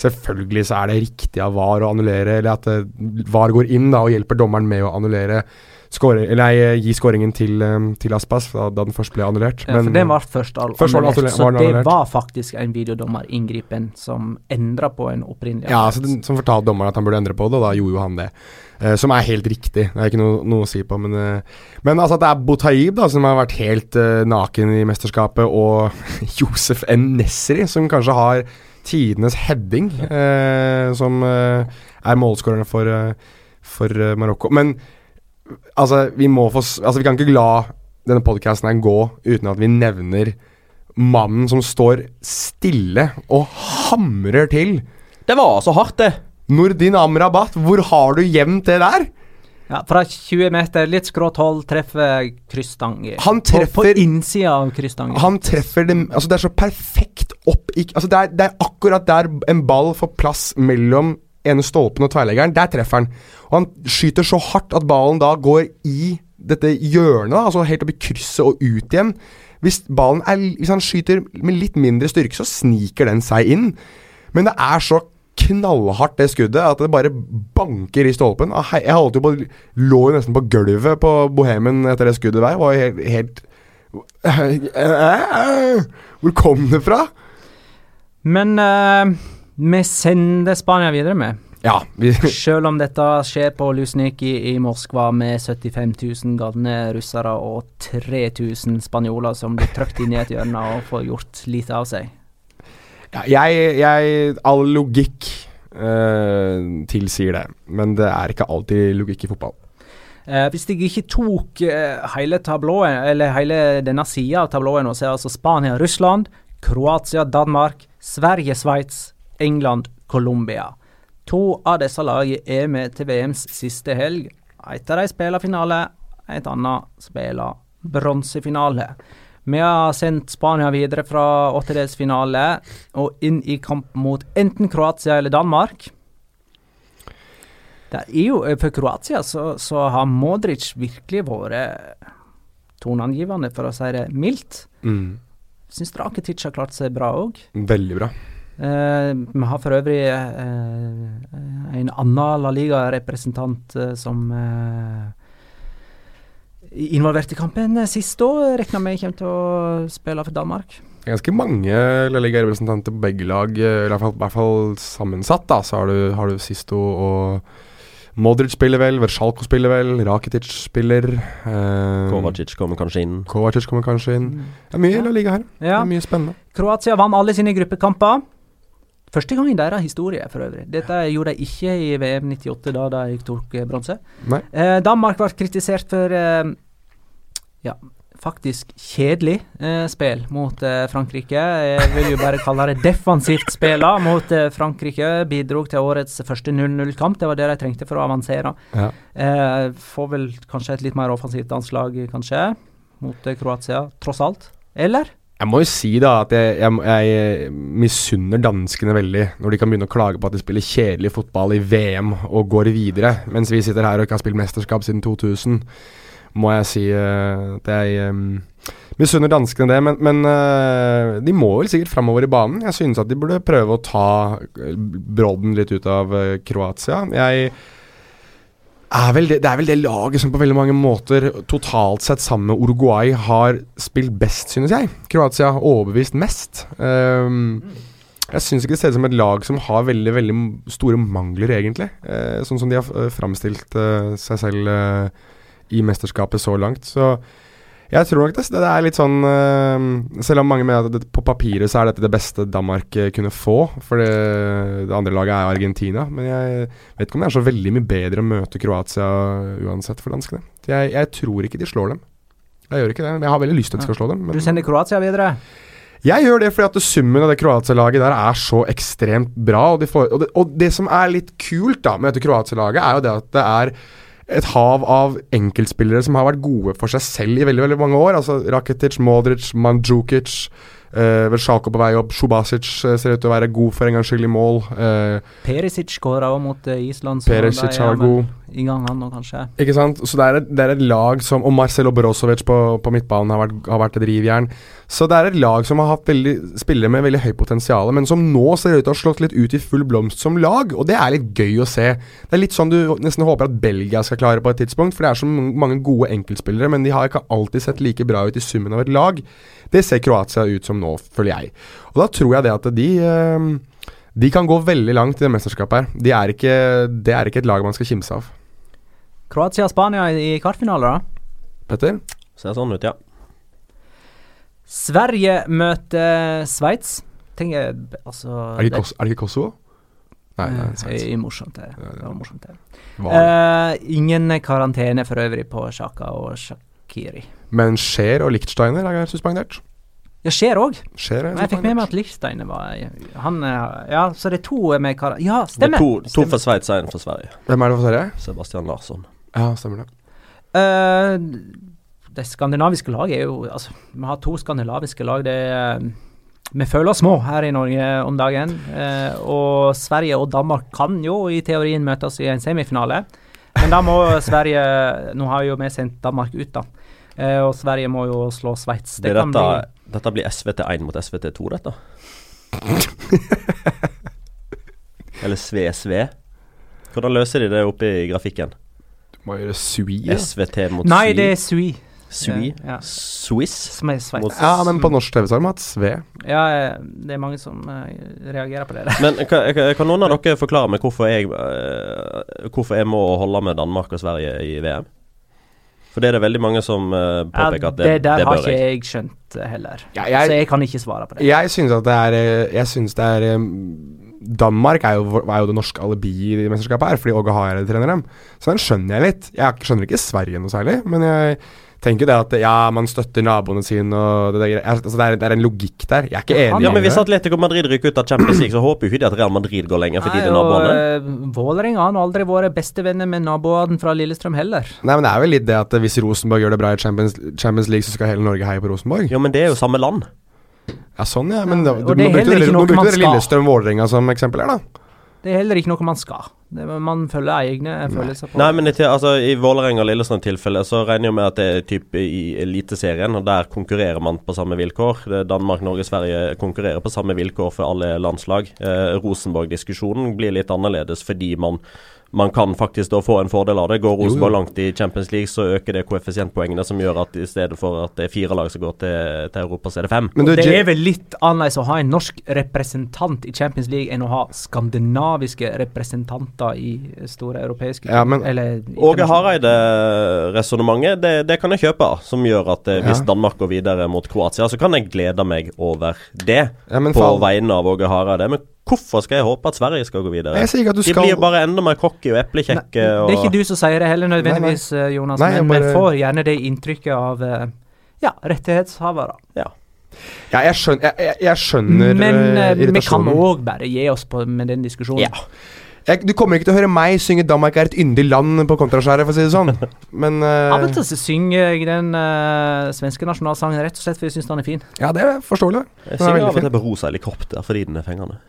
Speaker 5: Selvfølgelig så er det riktig av VAR å annullere, eller at eh, VAR går inn da og hjelper dommeren med å annullere Skåre, eller eh, gi skåringen til, eh, til Aspas da, da den først ble annullert.
Speaker 1: Ja, for det var først, all,
Speaker 5: Først
Speaker 1: annullert,
Speaker 5: annullert-
Speaker 1: så det
Speaker 5: annullert.
Speaker 1: var faktisk en videodommerinngripen som endra på en opprinnelig
Speaker 5: Ja, altså den, som fortalte dommeren at han burde endre på det, og da gjorde jo han det. Eh, som er helt riktig, det er ikke noe, noe å si på. Men, uh, men altså at det er Botaib da, som har vært helt uh, naken i mesterskapet, og Josef N. Nesri, som kanskje har tidenes heading, som er målskårerne for, for Marokko. Men altså, vi må få Altså, vi kan ikke la denne podkasten gå uten at vi nevner mannen som står stille og hamrer til.
Speaker 4: Det var så hardt, det!
Speaker 5: Nordin Amrabat, hvor har du gjemt det der?
Speaker 1: Ja, fra 20 meter, litt skrått hold, treffer krysstang.
Speaker 5: Han
Speaker 1: På, på
Speaker 5: treffer-
Speaker 1: innsida av krysstangen.
Speaker 5: Han treffer det Altså, det er så perfekt opp i Altså, det er, det er akkurat der en ball får plass mellom ene stolpen og tverrleggeren. Der treffer han. Og han skyter så hardt at ballen da går i dette hjørnet, da, altså helt opp i krysset og ut igjen. Hvis, ballen er, hvis han skyter med litt mindre styrke, så sniker den seg inn. Men det er så knallhardt, det skuddet, at det bare banker i stolpen. Ah, Jeg holdt jo på Lå jo nesten på gulvet på Bohemen etter det skuddet der. Var helt, helt Hvor kom det fra?
Speaker 1: Men uh, vi sender Spania videre med.
Speaker 5: Ja, vi
Speaker 1: Selv om dette skjer på Lusniki i Moskva med 75 000 galne russere og 3000 spanjoler som blir trykt inn i et hjørne og får gjort lite av seg.
Speaker 5: Jeg, jeg All logikk eh, tilsier det, men det er ikke alltid logikk i fotball.
Speaker 1: Eh, hvis jeg ikke tok eh, hele tabloen, eller hele denne sida av tabloen, så er det altså Spania, Russland, Kroatia, Danmark, Sverige, Sveits, England, Colombia. To av disse lagene er med til VMs siste helg. Et av dem spiller finale, et annet spiller bronsefinale. Vi har sendt Spania videre fra åttedelsfinale og inn i kamp mot enten Kroatia eller Danmark. Det er jo, eh, For Kroatia så, så har Modric virkelig vært toneangivende, for å si det mildt.
Speaker 5: Mm.
Speaker 1: Syns Rakitic har klart seg bra òg.
Speaker 5: Veldig bra.
Speaker 1: Eh, vi har for øvrig eh, en annen La Liga-representant eh, som eh, involvert i kampen eh, sist òg. Regner med kommer til å spille for Danmark.
Speaker 5: Ganske mange La Liga-representanter på begge lag, eh, i hvert fall, i hvert fall sammensatt. da, Så har du, har du Sisto og Modric spiller vel, Versjalko spiller vel, Rakitic spiller. Eh,
Speaker 4: Kovacic kommer kanskje inn.
Speaker 5: Kovacic kommer kanskje inn. Det er mye La Liga her. Det er mye spennende.
Speaker 1: Kroatia vant alle sine gruppekamper. Første gang i deres historie, for øvrig. Dette gjorde de ikke i VM 98, da de tok eh, bronse. Eh, Danmark ble kritisert for eh, ja, faktisk kjedelig eh, spill mot eh, Frankrike. Jeg vil jo bare kalle det defensivt spill mot eh, Frankrike. Bidro til årets første 0-0-kamp. Det var det de trengte for å avansere.
Speaker 5: Ja.
Speaker 1: Eh, får vel kanskje et litt mer offensivt anslag, kanskje, mot eh, Kroatia, tross alt. Eller?
Speaker 5: Jeg må jo si da at jeg, jeg, jeg misunner danskene veldig når de kan begynne å klage på at de spiller kjedelig fotball i VM og går videre, mens vi sitter her og ikke har spilt mesterskap siden 2000. Må jeg si eh, at jeg um, misunner danskene det, men, men eh, de må vel sikkert framover i banen. Jeg synes at de burde prøve å ta brodden litt ut av Kroatia. Jeg er vel det, det er vel det laget som på veldig mange måter totalt sett sammen med Uruguay har spilt best, synes jeg. Kroatia har overbevist mest. Um, jeg syns ikke det ser ut som et lag som har veldig veldig store mangler, egentlig. Uh, sånn som de har uh, framstilt uh, seg selv uh, i mesterskapet så langt. Så jeg tror nok det, det er litt sånn eh, Selv om mange mener at det, på papiret så er dette det beste Danmark eh, kunne få, for det, det andre laget er Argentina. Men jeg vet ikke om det er så veldig mye bedre å møte Kroatia uansett for danskene. Jeg, jeg tror ikke de slår dem. Jeg gjør ikke det. Jeg har veldig lyst til at de skal slå dem.
Speaker 1: Du sender Kroatia videre?
Speaker 5: Jeg gjør det fordi at summen av det Kroatia-laget der er så ekstremt bra. Og, de får, og, det, og det som er litt kult da med dette Kroatia-laget, er jo det at det er et hav av enkeltspillere som har vært gode for seg selv i veldig veldig mange år. Altså Rakitic, Modric, Mandzukic, eh, Versjalko på vei opp. Sjubasic eh, ser ut til å være god for en gangs skyld i mål. Eh,
Speaker 1: Perisic skåra òg mot eh, Island. så
Speaker 5: Perisic
Speaker 1: er
Speaker 5: har vært god.
Speaker 1: I gang, han nå, kanskje.
Speaker 5: Ikke sant? Så det er, et, det er et lag som Og Marcelo Brozovic på, på midtbanen har vært, har vært et rivjern. Så det er et lag som har hatt veldig, spillere med veldig høyt potensial, men som nå ser ut til å ha slått litt ut i full blomst som lag, og det er litt gøy å se. Det er litt sånn du nesten håper at Belgia skal klare på et tidspunkt, for det er så mange gode enkeltspillere, men de har ikke alltid sett like bra ut i summen av et lag. Det ser Kroatia ut som nå, føler jeg. Og da tror jeg det at de eh, de kan gå veldig langt i det mesterskapet her. De er ikke, det er ikke et lag man skal kimse av.
Speaker 1: Kroatia-Spania i, i kvartfinale, da?
Speaker 5: Petter?
Speaker 4: Ser sånn ut, ja.
Speaker 1: Sverige møter Sveits. Tenker altså
Speaker 5: Er det ikke, Kos er det ikke Kosovo? Nei, nei Sveits.
Speaker 1: Det er morsomt, det. det var morsomt, det. Eh, ingen karantene for øvrig på Sjaka og Shakiri.
Speaker 5: Men Scheer og Lichtsteiner er suspendert.
Speaker 1: Ja, skjer òg.
Speaker 5: Scheer er
Speaker 1: Jeg fikk med meg at Lichtsteiner var Han eh, Ja, så det er to med karantene Ja,
Speaker 4: Det er
Speaker 1: stemmer!
Speaker 4: to, to for Sveits og én for Sverige.
Speaker 5: Hvem er det for Sverige?
Speaker 4: Sebastian Larsson.
Speaker 5: Ja, stemmer det.
Speaker 1: Uh, det skandinaviske laget er jo Altså, vi har to skandinaviske lag. Det er Vi føler oss små her i Norge om dagen. eh, og Sverige og Danmark kan jo i teorien møtes i en semifinale. Men da må Sverige Nå har jo vi sendt Danmark ut, da. Eh, og Sverige må jo slå Sveits. Det, det
Speaker 4: dette,
Speaker 1: bli
Speaker 4: dette blir SVT1 mot SVT2, dette? Eller SVSV? Hvordan løser de det oppe i grafikken?
Speaker 5: Må gjøre sui. Ja.
Speaker 4: SVT mot
Speaker 1: Nei,
Speaker 4: Sui.
Speaker 1: det er Sui.
Speaker 4: Sui.
Speaker 1: Ja.
Speaker 4: Swiss.
Speaker 1: Som er Sveits.
Speaker 5: Ja, men på norsk TV så har de hatt Sve.
Speaker 1: Ja, eh, det er mange som uh, reagerer på det. der.
Speaker 4: Men kan, kan noen av dere forklare meg hvorfor jeg, uh, hvorfor jeg må holde med Danmark og Sverige i VM? For det er det veldig mange som uh,
Speaker 1: Ja,
Speaker 4: påpeker at det,
Speaker 1: det der
Speaker 4: det
Speaker 1: har ikke
Speaker 4: jeg.
Speaker 1: skjønt heller.
Speaker 5: Ja, jeg-
Speaker 1: Så jeg kan ikke svare på det.
Speaker 5: Jeg syns at det er Jeg syns det er eh, Danmark er jo, er jo det norske alibiet i mesterskapet her, fordi Åge Hareide trener dem. Så den skjønner jeg litt. Jeg skjønner ikke Sverige noe særlig, men jeg tenker det at ja, man støtter naboene sine og det, der, altså, det, er, det er en logikk der. Jeg er ikke enig
Speaker 4: Ja, men Hvis. Atletico Madrid ryker ut av Champions League, så håper jo ikke de at Real Madrid går lenger fordi
Speaker 1: Nei,
Speaker 4: det er naboene.
Speaker 1: Uh, Vålerenga har aldri vært bestevenner med naboene fra Lillestrøm heller.
Speaker 5: Nei, men det er vel litt det at hvis Rosenborg gjør det bra i Champions, Champions League, så skal hele Norge heie på Rosenborg.
Speaker 4: Jo, men det er jo samme land.
Speaker 5: Ja, sånn, ja. Men da, du,
Speaker 1: det er
Speaker 5: nå brukte
Speaker 1: heller ikke
Speaker 5: nå brukte dere. Lillestrøm-Vålerenga som eksempel her, da.
Speaker 1: Det er heller ikke noe man skal. Det, man følger egne følelser på
Speaker 4: Nei, men i, til- altså, i Vålerenga og Lillestrøm-tilfellet så regner jeg med at det er typ i Eliteserien, og der konkurrerer man på samme vilkår. Danmark, Norge, Sverige konkurrerer på samme vilkår for alle landslag. Eh, Rosenborg-diskusjonen blir litt annerledes fordi man man kan faktisk da få en fordel av det. Går Rosenborg langt i Champions League, så øker det koeffisientpoengene, som gjør at i stedet for at det er fire lag som går til, til Europa, så er det fem.
Speaker 5: Men du,
Speaker 1: det er vel litt annerledes å ha en norsk representant i Champions League enn å ha skandinaviske representanter i store europeiske
Speaker 5: Ja, men-
Speaker 1: eller,
Speaker 4: Åge Hareide-resonnementet, det, det kan jeg kjøpe. Som gjør at eh, hvis
Speaker 5: Ja.
Speaker 4: Danmark går videre mot Kroatia, så kan jeg glede meg over det.
Speaker 5: Ja, men
Speaker 4: på vegne av Åge Hareide. Men hvorfor skal jeg håpe at Sverige skal gå videre?
Speaker 5: Jeg sier ikke at du
Speaker 4: De blir bare enda mer cocky og
Speaker 1: eplekjekke.
Speaker 4: eplekjekke.
Speaker 1: det er ikke du som sier det heller nødvendigvis, eh, Jonas,
Speaker 5: Nei,
Speaker 1: men
Speaker 5: bare-
Speaker 1: får gjerne det inntrykket av eh, ja, rettighetshavere.
Speaker 4: Ja.
Speaker 5: Ja, jeg skjønner, jeg, jeg, skjønner
Speaker 1: Men
Speaker 5: eh,
Speaker 1: vi kan òg bare gi oss på med den diskusjonen.
Speaker 4: Ja.
Speaker 5: Jeg, du kommer ikke til å høre meg synge 'Danmark er et yndig land' på kontraskjæret, for å si det sånn. Men uh,
Speaker 1: Av og til synger jeg den uh, svenske nasjonalsangen rett og slett fordi jeg syns den er fin.
Speaker 5: Ja, det er forståelig.
Speaker 4: Jeg
Speaker 5: er
Speaker 4: synger av og til på rosa helikopter fordi den er fengende.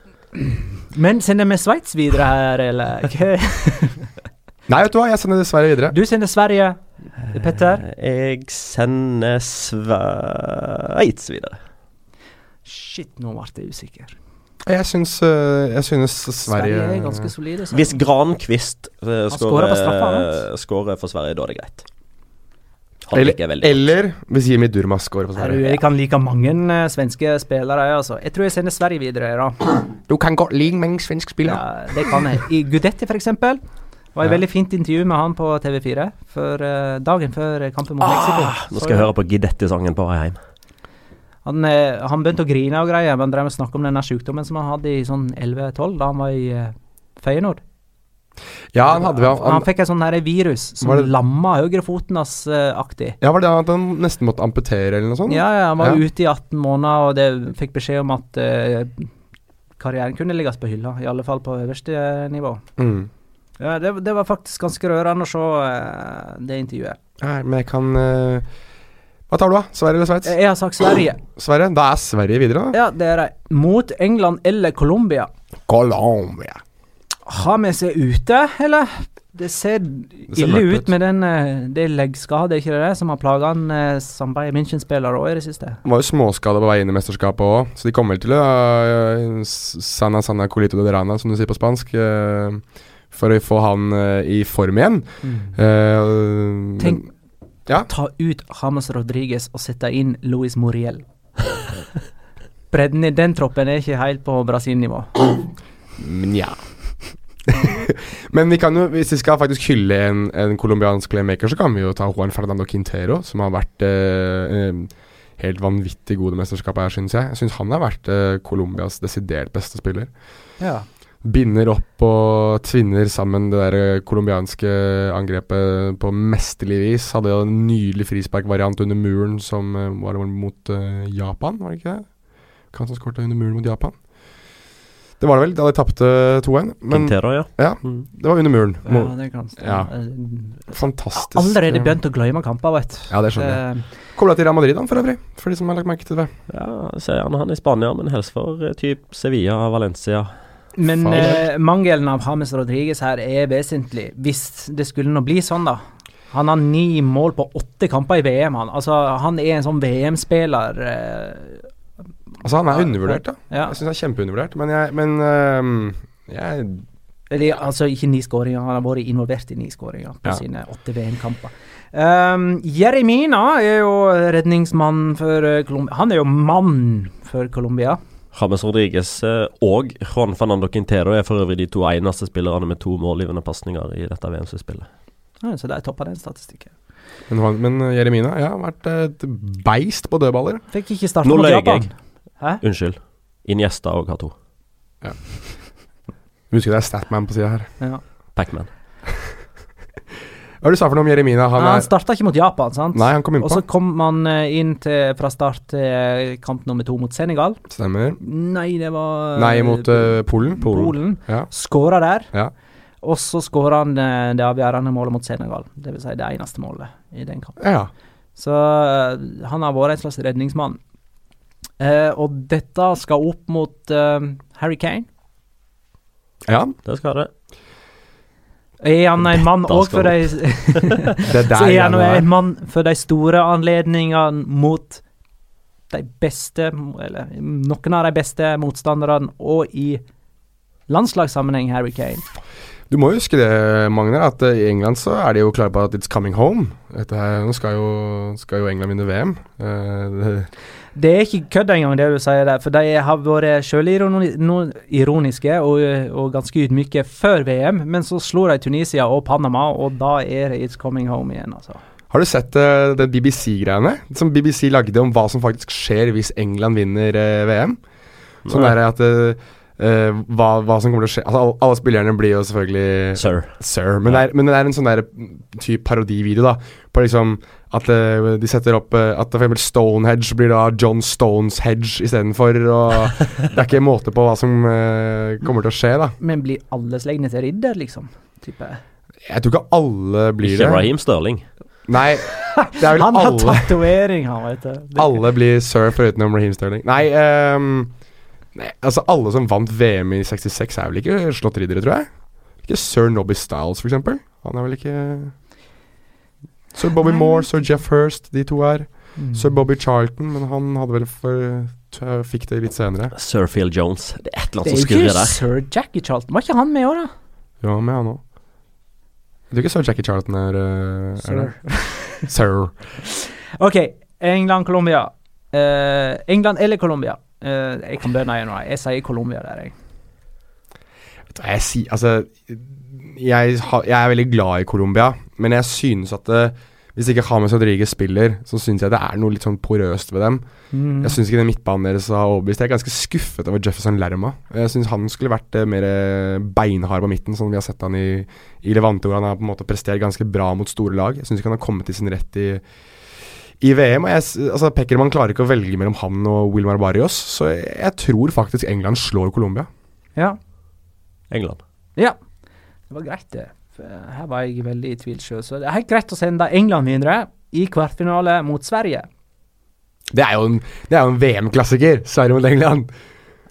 Speaker 1: Men sender vi Sveits videre her, eller?
Speaker 5: Nei, vet du hva, jeg sender Sverige videre.
Speaker 1: Du sender Sverige, Petter.
Speaker 4: Jeg sender Sveits videre.
Speaker 1: Shit, nå ble jeg usikker.
Speaker 5: Jeg syns, eh, jeg synes Sverige
Speaker 1: Sverige er ganske solide.
Speaker 4: Hvis Grankvist uh,
Speaker 1: på
Speaker 4: skårer for Sverige, da er det greit. Han
Speaker 5: Eller, eller hvis Jimmy Durmaz går for Sverige.
Speaker 1: Jeg kan like mange eh, svenske spillere, altså. Jeg tror jeg sender Sverige videre, da.
Speaker 5: Du kan godt like mange svenske spillere.
Speaker 1: Ja, det kan jeg. I Gudetti, for eksempel. var et
Speaker 5: Ja.
Speaker 1: veldig fint intervju med han på TV4 for, uh, dagen før kampen mot Mexico.
Speaker 4: Ah, Nå skal jeg høre på Gidetti-sangen på vei hjem.
Speaker 1: Han, uh, han begynte å grine og greier, men drev og snakke om denne sykdommen som han hadde i sånn 11-12, da han var i uh, Feyenoord.
Speaker 5: Ja, han hadde han,
Speaker 1: Han,
Speaker 5: han,
Speaker 1: fikk et sånn virus som
Speaker 5: det-
Speaker 1: lamma høyrefoten hans aktig.
Speaker 5: Ja, var det at han nesten måtte amputere eller noe sånt?
Speaker 1: Ja, ja, han var
Speaker 5: Ja.
Speaker 1: ute i 18 måneder, og det fikk beskjed om at eh, karrieren kunne ligges på hylla, i alle fall på øverste eh, nivå.
Speaker 5: Mm.
Speaker 1: Ja, det, det var faktisk ganske rørende å se eh, det intervjuet.
Speaker 5: Nei, men jeg kan eh, Hva tar du, da? Sverige eller Sveits?
Speaker 1: Jeg har sagt Sverige.
Speaker 5: Sverige? Da er Sverige videre, da.
Speaker 1: Ja, det er de. Mot England eller Colombia.
Speaker 5: Colombia.
Speaker 1: Har med seg ute, eller? Det ser
Speaker 5: ser
Speaker 1: ille ut med den eh, det leggskadet, ikke det, som har plaga en som Sambay München-spiller òg i det siste.
Speaker 5: Han var jo småskada på vei inn i mesterskapet òg, så de kommer vel til å uh, Sana sana colito de rana, som du sier på spansk, eh, for å få han eh, i form igjen. Mm.
Speaker 1: Tenk
Speaker 5: Ja.
Speaker 1: ta ut Hamas Rodriguez og sette inn Luis Muriel. Bredden i den troppen er ikke helt på Brasil-nivå.
Speaker 5: Men ja. Men vi kan jo, hvis vi skal faktisk hylle en, en colombiansk playmaker, så kan vi jo ta Juan Fernando Quintero, som har vært eh, eh, helt vanvittig gode mesterskapet her, syns jeg. Jeg syns han har vært eh, Colombias desidert beste spiller.
Speaker 1: Ja.
Speaker 5: Binder opp og tvinner sammen det der eh, colombianske angrepet på mesterlig vis. Hadde jo en nydelig frisparkvariant under muren som eh, var mot eh, Japan, var det ikke det? Kan som skåret under muren mot Japan. Det var det vel, da de tapte 2-1. Men
Speaker 4: Quintero, ja.
Speaker 5: ja,
Speaker 4: Mm.
Speaker 5: det var under muren.
Speaker 1: ja, det kan.
Speaker 5: Ja.
Speaker 1: Eh,
Speaker 5: Fantastisk.
Speaker 1: Allerede
Speaker 5: eh,
Speaker 1: begynt å glemme kamper, vet du.
Speaker 5: Ja, det skjønner jeg.
Speaker 1: Det-
Speaker 5: Kobla til Real Madrid, han, for øvrig. For de som har lagt merke til det.
Speaker 4: Ja, ser gjerne han i Spania, men helst for eh, typ Sevilla, Valencia.
Speaker 1: Men eh, mangelen av James Rodriguez her er vesentlig, hvis det skulle nå bli sånn, da. Han har ni mål på åtte kamper i VM. Han Altså, han er en sånn VM-spiller. Eh,
Speaker 5: Altså, han er undervurdert, da.
Speaker 1: ja.
Speaker 5: Jeg syns han er kjempeundervurdert, men jeg Men øhm, jeg
Speaker 1: Eller, altså ikke ni skåringer, han har vært involvert i ni skåringer på
Speaker 5: Ja.
Speaker 1: sine åtte VM-kamper. Um, Jeremina er jo redningsmann for eh, Colombia. Han er jo mann for Colombia.
Speaker 4: James Rodriguez eh, og Juan Fernando Quintero er for øvrig de to eneste spillerne med to målgivende pasninger i dette VM-spillet.
Speaker 1: Ja, så de topper den statistikken.
Speaker 5: Men, men eh, Jeremina ja, har vært et beist på dødballer.
Speaker 1: Fikk ikke starte mot Japan.
Speaker 4: jeg.
Speaker 1: Hæ?
Speaker 4: Unnskyld. Iniesta og har to.
Speaker 5: Husker det er Statman på sida her.
Speaker 1: Ja.
Speaker 4: Pacman.
Speaker 5: Hva var det du sa for noe om Jeremina? Han
Speaker 1: Han,
Speaker 5: er
Speaker 1: starta ikke mot Japan, sant?
Speaker 5: Nei, han kom innpå.
Speaker 1: Og så kom man eh, inn til, fra start til eh, kamp nummer to mot Senegal.
Speaker 5: Stemmer.
Speaker 1: Nei, det var
Speaker 5: Nei, mot uh, Polen.
Speaker 1: Polen.
Speaker 5: Ja.
Speaker 1: Skåra der.
Speaker 5: Ja.
Speaker 1: Og så skåra han det avgjørende målet mot Senegal. Det vil si det eneste målet i den kampen.
Speaker 5: ja.
Speaker 1: Så han har vært en slags redningsmann. Eh, og dette skal opp mot uh, Harry Kane.
Speaker 5: Ja.
Speaker 4: Det skal det.
Speaker 1: Er han en mann òg for de
Speaker 5: Det
Speaker 1: Så
Speaker 5: der
Speaker 1: er han en mann for de store anledningene mot de beste Eller noen av de beste motstanderne, og i landslagssammenheng Harry Kane.
Speaker 5: Du må huske det, Magne, at eh, i England så er de jo klare på at it's coming home. Dette her, nå skal jo, skal jo England vinne VM. Uh, det,
Speaker 1: Det er ikke kødd engang, det du sier der, for de har vært sjølironiske og, og ganske ydmyke før VM, men så slo de Tunisia og Panama, og da er det it's coming home igjen, altså.
Speaker 5: har du sett uh, den BBC-greiene som BBC lagde om hva som faktisk skjer hvis England vinner uh, VM? Sånn
Speaker 4: Nei.
Speaker 5: der at eh, eh, hva, hva som kommer til å skje Altså, alle, alle spillerne blir jo selvfølgelig
Speaker 4: Sir.
Speaker 5: Sir. Men, det er, men det er en sånn der type parodivideo, da. På liksom at uh, de setter opp uh, At for eksempel Stonehedge blir da John Stones Hedge istedenfor. Og det er ikke måte på hva som kommer til å skje, da.
Speaker 1: Men blir alle slegne til ridder, liksom? Type.
Speaker 5: Jeg tror ikke alle blir
Speaker 4: Ikke
Speaker 5: det.
Speaker 4: Raheem Sterling.
Speaker 5: Nei, det er vel
Speaker 1: Han har
Speaker 5: alle
Speaker 1: tatovering, han, vet du.
Speaker 5: Alle blir sir foruten Raheem Sterling. Nei, ehm, nei, altså alle som vant VM i 66 er vel ikke slått riddere, tror jeg? Ikke sir Nobby Styles, eksempel. Han er vel ikke Sir Bobby
Speaker 1: Nei.
Speaker 5: Moore, sir Jeff Hurst, de to er.
Speaker 1: Mm.
Speaker 5: Sir Bobby Charlton, men han hadde vel for Fikk det litt senere.
Speaker 4: Sir Phil Jones. Det er et eller
Speaker 1: Det
Speaker 4: annet
Speaker 1: er
Speaker 4: som
Speaker 1: jo ikke
Speaker 4: skurrer der.
Speaker 1: sir Jackie Charlton. Var ikke han med òg, da?
Speaker 5: Ja, med han òg. Du er ikke sir Jackie Charlton er, eh, er
Speaker 1: Sir.
Speaker 5: det. Sir.
Speaker 1: OK, England-Colombia. Uh, England eller Colombia? Eh, jeg kan bønne nei, nei. Jeg sier Colombia der, jeg.
Speaker 5: Vet du hva jeg sier Altså, jeg, har- jeg er veldig glad i Colombia, men jeg synes at det, hvis ikke James Rodriguez spiller, så syns jeg det er noe litt sånn porøst ved dem.
Speaker 1: Mm.
Speaker 5: Jeg syns ikke den midtbanen deres har overbevist. Jeg er ganske skuffet over Jefferson Lerma. Jeg syns han skulle vært eh, mer eh, beinhard på midten, sånn vi har sett han i, i Levante, hvor han har på en måte prestert ganske bra mot store lag. Jeg syns ikke han har kommet til sin rett i, i VM. Og jeg, altså Peckerman klarer ikke å velge mellom han og Wilmar Barrios, så jeg, tror faktisk England slår Colombia.
Speaker 1: Ja.
Speaker 4: England.
Speaker 1: ja. Det var greit, det. Her var jeg veldig i tvil sjøl. Så det er helt greit å sende England videre i kvartfinale mot Sverige.
Speaker 5: Det er jo en, det er jo en VM-klassiker, Sverige mot England.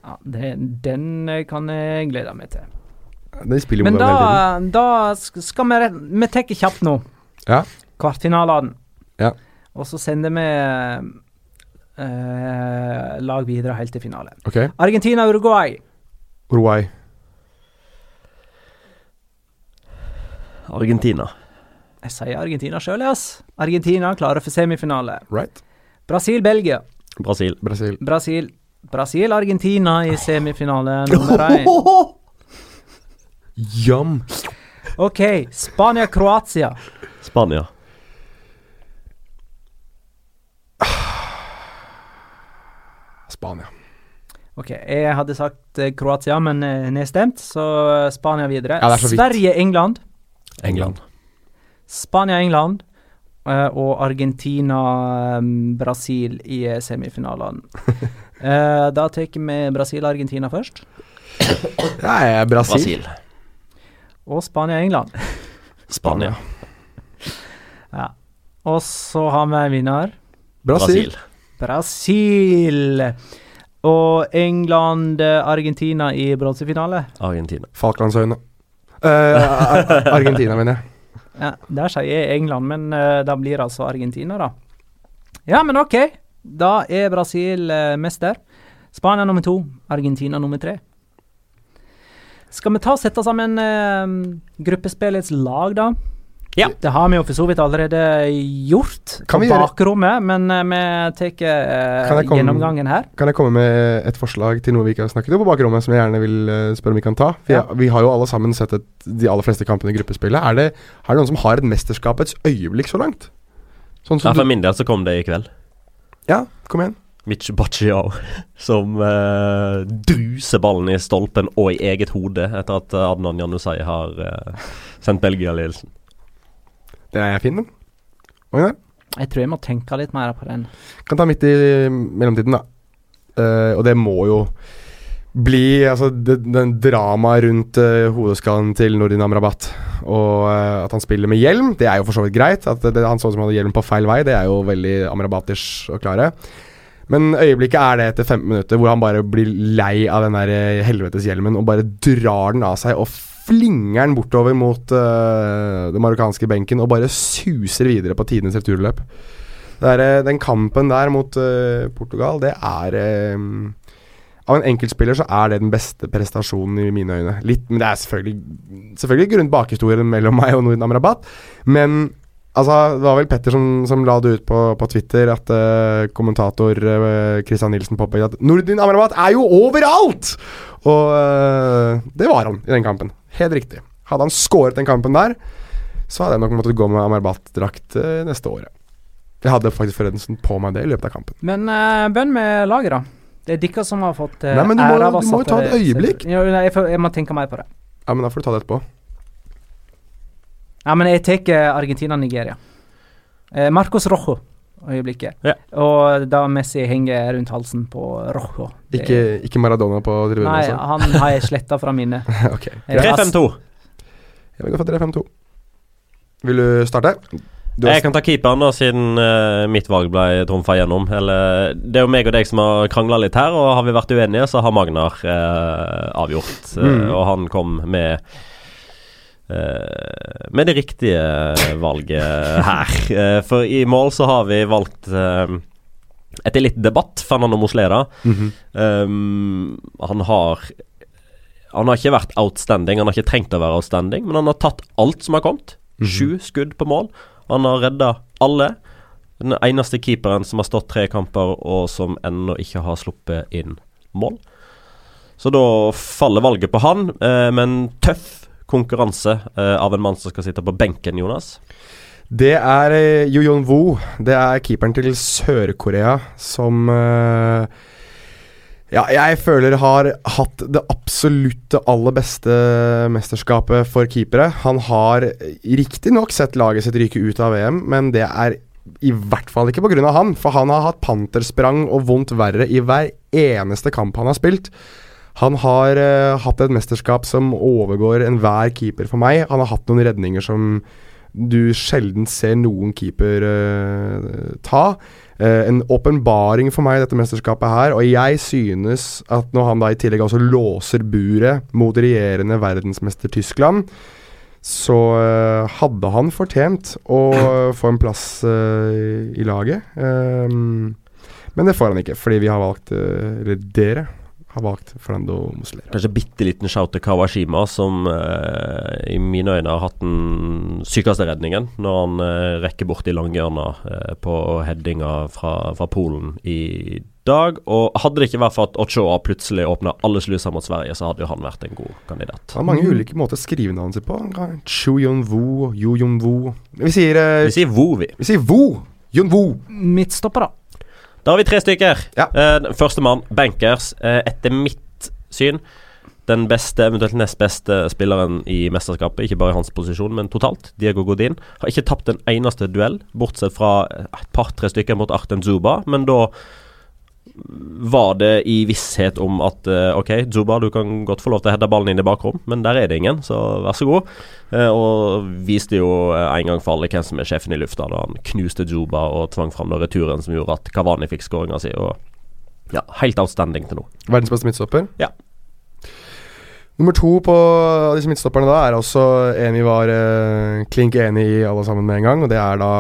Speaker 1: Ja, det, Den kan jeg glede meg til.
Speaker 5: Den spiller
Speaker 1: Men
Speaker 5: mot
Speaker 1: da, da skal vi Vi tar kjapt nå.
Speaker 5: Ja.
Speaker 1: Kvartfinalene.
Speaker 5: Ja.
Speaker 1: Og så sender vi eh, lag videre helt til finale.
Speaker 5: Okay.
Speaker 1: Argentina-Uruguay.
Speaker 5: Uruguay.
Speaker 4: Argentina.
Speaker 1: Jeg sier Argentina sjøl, ass. Argentina klarer for semifinale.
Speaker 5: Right.
Speaker 1: Brasil-Belgia.
Speaker 4: Brasil.
Speaker 5: Brasil.
Speaker 1: Brasil. Brasil-Argentina i semifinale nummer én.
Speaker 5: Yum.
Speaker 1: OK. Spania-Kroatia.
Speaker 4: Spania.
Speaker 5: Spania.
Speaker 1: OK, jeg hadde sagt eh, Kroatia, men eh, nedstemt, så eh, Spania videre.
Speaker 5: Ja, er så.
Speaker 1: Sverige-England.
Speaker 4: England.
Speaker 1: Spania-England. eh, og Argentina-Brasil i eh, semifinalene. Eh, da tar vi Brasil-Argentina først.
Speaker 5: Ja, jeg er Brasil.
Speaker 4: Brasil.
Speaker 1: Og Spania-England.
Speaker 4: Spania.
Speaker 1: Ja. Og så har vi en vinner.
Speaker 5: Brasil.
Speaker 1: Brasil. Og England-Argentina i bronsefinale.
Speaker 4: Argentina.
Speaker 5: Falklandsøyene. Eh, Ar- Argentina, mener jeg.
Speaker 1: Ja, der sier jeg England, men uh, da blir altså Argentina, da. Ja, men OK. Da er Brasil uh, mester. Spania nummer to, Argentina nummer tre. Skal vi ta og sette sammen uh, gruppespillets lag, da?
Speaker 4: Ja.
Speaker 1: Det har vi jo for så vidt allerede gjort
Speaker 5: Kan
Speaker 1: på
Speaker 5: vi
Speaker 1: bakrommet, men eh, vi tar eh,
Speaker 5: Kan jeg
Speaker 1: gjennomgangen her.
Speaker 5: Kan jeg komme med et forslag til noe vi ikke har snakket om på bakrommet, som jeg gjerne vil eh, spørre om vi kan ta? Vi,
Speaker 1: Ja.
Speaker 5: vi har jo alle sammen sett et, de aller fleste kampene i gruppespillet. Er det, er det noen som har et mesterskapets øyeblikk så langt? Sånn
Speaker 4: Ja, for min del så kom det i kveld.
Speaker 5: ja, kom igjen.
Speaker 4: Mitch Bacciao, som eh, druser ballen i stolpen og i eget hode etter at Adnan Janusai har eh, sendt Belgia-ledelsen.
Speaker 5: Den er fin, den. Magnar?
Speaker 1: Jeg tror jeg må tenke litt mer på den.
Speaker 5: Kan ta midt i mellomtiden, da. Uh, og det må jo bli altså, det, den dramaet rundt uh, hodeskallen til Nordin Amrabat. Og uh, at han spiller med hjelm, det er jo for så vidt greit. At det, han så ut som han hadde hjelm på feil vei, det er jo veldig amrabatish å klare. Men øyeblikket er det etter 15 minutter, hvor han bare blir lei av den der helvetes hjelmen og bare drar den av seg og flinger den bortover mot uh, den marokkanske benken og bare suser videre på tidenes returløp. Det er, eh, den kampen der mot uh, Portugal, det er um, Av en enkeltspiller så er det den beste prestasjonen i mine øyne. Litt, men det er selvfølgelig Selvfølgelig grunnet bakhistorien mellom meg og Nordin Amrabat, men Altså, Det var vel Petter som, som la det ut på, på Twitter, at uh, kommentator uh, Christian Nilsen påpekte at Nordin Amrabat er jo overalt! Og det var han i den kampen. Helt riktig. Hadde han skåret den kampen der, så hadde jeg nok måttet gå med Amrabat-drakt uh, neste året. Jeg hadde faktisk forresten på meg det i løpet av kampen.
Speaker 1: Men uh, bønn med laget, da. Det er dere som har fått uh,
Speaker 5: Nei, men du må- du må jo ta et øyeblikk.
Speaker 1: Ja, jeg, får, jeg må tenke mer på det.
Speaker 5: Ja, men da får du ta det etterpå.
Speaker 1: Ja, men jeg tar eh, Argentina-Nigeria. Uh, Marcos Rojo øyeblikket.
Speaker 4: Ja.
Speaker 1: Og da Messi henger rundt halsen på Rojo. Det-
Speaker 5: Ikke, ikke Maradona på tribunen,
Speaker 1: Nei,
Speaker 5: også.
Speaker 1: han har jeg sletta fra minnet. okay,
Speaker 4: 3-5-2.
Speaker 5: Jeg vil gå for 3-5-2. Vil du starte? Du
Speaker 4: Jeg kan ta keeperen, da, siden uh, mitt valg ble trumfa gjennom. Eller, det er jo meg og deg som har krangla litt her, og har vi vært uenige, så har Magnar uh, avgjort. Uh,
Speaker 5: Mm.
Speaker 4: og han kom med eh, med det riktige valget her. Eh, for i mål så har vi valgt eh, etter litt debatt, Fernando Moslera.
Speaker 5: Mhm.
Speaker 4: Um, han har Han har ikke vært outstanding, han har ikke trengt å være outstanding, men han har tatt alt som har kommet. Sju skudd på mål. Han har redda alle. Den eneste keeperen som har stått tre kamper, og som ennå ikke har sluppet inn mål. Så da faller valget på han, eh, men tøff konkurranse eh, av en mann som skal sitte på benken, Jonas.
Speaker 5: Det er eh, Yoo Yon Woo. Det er keeperen til Sør-Korea som eh, Ja, jeg føler har hatt det absolutte aller beste mesterskapet for keepere. Han har riktignok sett laget sitt ryke ut av VM, men det er i hvert fall ikke pga. han, for han har hatt pantersprang og vondt verre i hver eneste kamp han har spilt. Han har uh, hatt et mesterskap som overgår enhver keeper for meg. Han har hatt noen redninger som du sjelden ser noen keeper uh, ta. Uh, en åpenbaring for meg, dette mesterskapet her. Og jeg synes at når han da i tillegg også låser buret mot regjerende verdensmester Tyskland, så uh, hadde han fortjent å få en plass i laget. Ehm, men det får han ikke, fordi vi har valgt Eller dere har valgt Fernando Muslera.
Speaker 4: Kanskje bitte liten shout til Kawashima, som eh, i mine øyne har hatt den sykeste redningen når han eh, rekker bort langhjørna eh, på headinga fra, fra Polen i dag. Og hadde det ikke vært for at Ochoa plutselig åpna alle sluser mot Sverige, så hadde jo han vært en god kandidat.
Speaker 5: Han har mange ulike måter å skrive navnet sitt på. Chu Yon-woo, Yu Yon-woo Vi sier eh,
Speaker 4: Vi sier Wu vi.
Speaker 5: Vi sier Woo! Yon-woo.
Speaker 1: Midtstopper, da.
Speaker 4: Da har vi tre stykker.
Speaker 5: Ja.
Speaker 4: Uh, Førstemann, bankers. Uh, etter mitt syn den beste, eventuelt nest beste spilleren i mesterskapet, ikke bare i hans posisjon, men totalt. Diego Godin. Har ikke tapt en eneste duell, bortsett fra et par-tre stykker mot Arten Zuba, men da var det i visshet om at eh, OK, Zuba, du kan godt få lov til å heade ballen inn i bakrom, men der er det ingen, så vær så god. Eh, og viste jo eh, en gang for alle hvem som er sjefen i lufta, da han knuste Zuba og tvang fram den returen som gjorde at Kavani fikk skåringa si. Og ja, helt outstanding til nå.
Speaker 5: Verdens beste midtstopper.
Speaker 4: Ja.
Speaker 5: Nummer to på disse midtstopperne da er også en vi var eh, klink enig i alle sammen med en gang, og det er da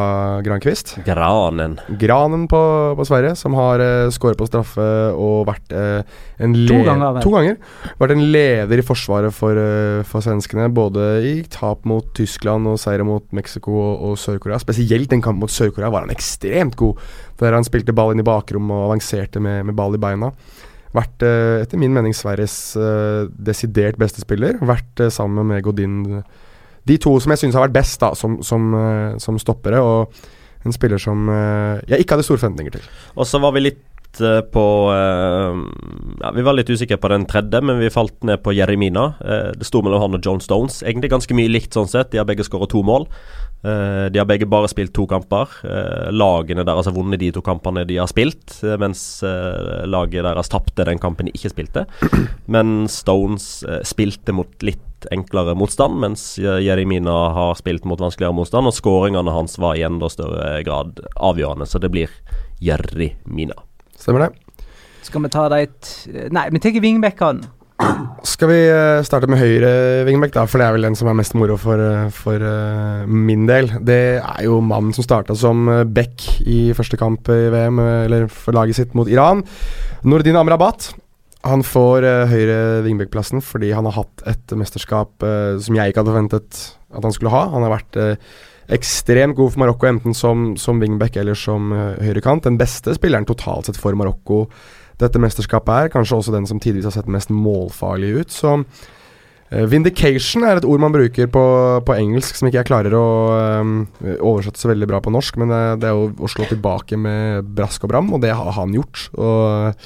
Speaker 5: Grankvist.
Speaker 4: Granen.
Speaker 5: Granen på, på Sverige, som har eh, skåret på straffe og vært eh, en
Speaker 1: To ganger.
Speaker 5: To ganger. Vært en leder i forsvaret for, eh, for svenskene, både i tap mot Tyskland og seire mot Mexico og, og Sør-Korea. Spesielt den kampen mot Sør-Korea var han ekstremt god, der han spilte ball inn i bakrom og avanserte med, med ball i beina. Vært, eh, etter min mening, Sveriges eh, desidert beste spiller. Vært eh, sammen med Godin De to som jeg syns har vært best da, som, som, som stoppere, og en spiller som jeg ikke hadde store forventninger til.
Speaker 4: Og så var vi litt eh, på eh, ja, Vi var litt usikre på den tredje, men vi falt ned på Jeremina. Eh, det sto mellom han og John Stones. Egentlig ganske mye likt sånn sett. De har begge skåret to mål. De har begge bare spilt to kamper. Lagene deres har vunnet de to kampene de har spilt, mens laget deres tapte den kampen de ikke spilte. Men Stones spilte mot litt enklere motstand, mens Jeremina har spilt mot vanskeligere motstand, og skåringene hans var i enda større grad avgjørende, så det blir Jeremina.
Speaker 5: Stemmer det.
Speaker 1: Skal vi ta de et... Nei, vi tar vingbekkene.
Speaker 5: Skal vi eh, starte med høyre vingbekk, da, for det er vel den som er mest moro for, eh, for uh, min del. Det er jo mannen som starta som uh, back i første kamp i VM, eller for laget sitt mot Iran. Nordin Amrabat. Han får uh, høyre wingback-plassen fordi han har hatt et mesterskap uh, som jeg ikke hadde forventet at han skulle ha. Han har vært eh, ekstremt god for Marokko, enten som, som wingback eller som uh, høyrekant. Den beste spilleren totalt sett for Marokko dette mesterskapet er. Kanskje også den som tidvis har sett mest målfarlig ut. Så uh, Vindication er et ord man bruker på, på engelsk som ikke jeg klarer å eh, oversette så veldig bra på norsk, men det, det er jo å slå tilbake med brask og bram, og det har han gjort. Og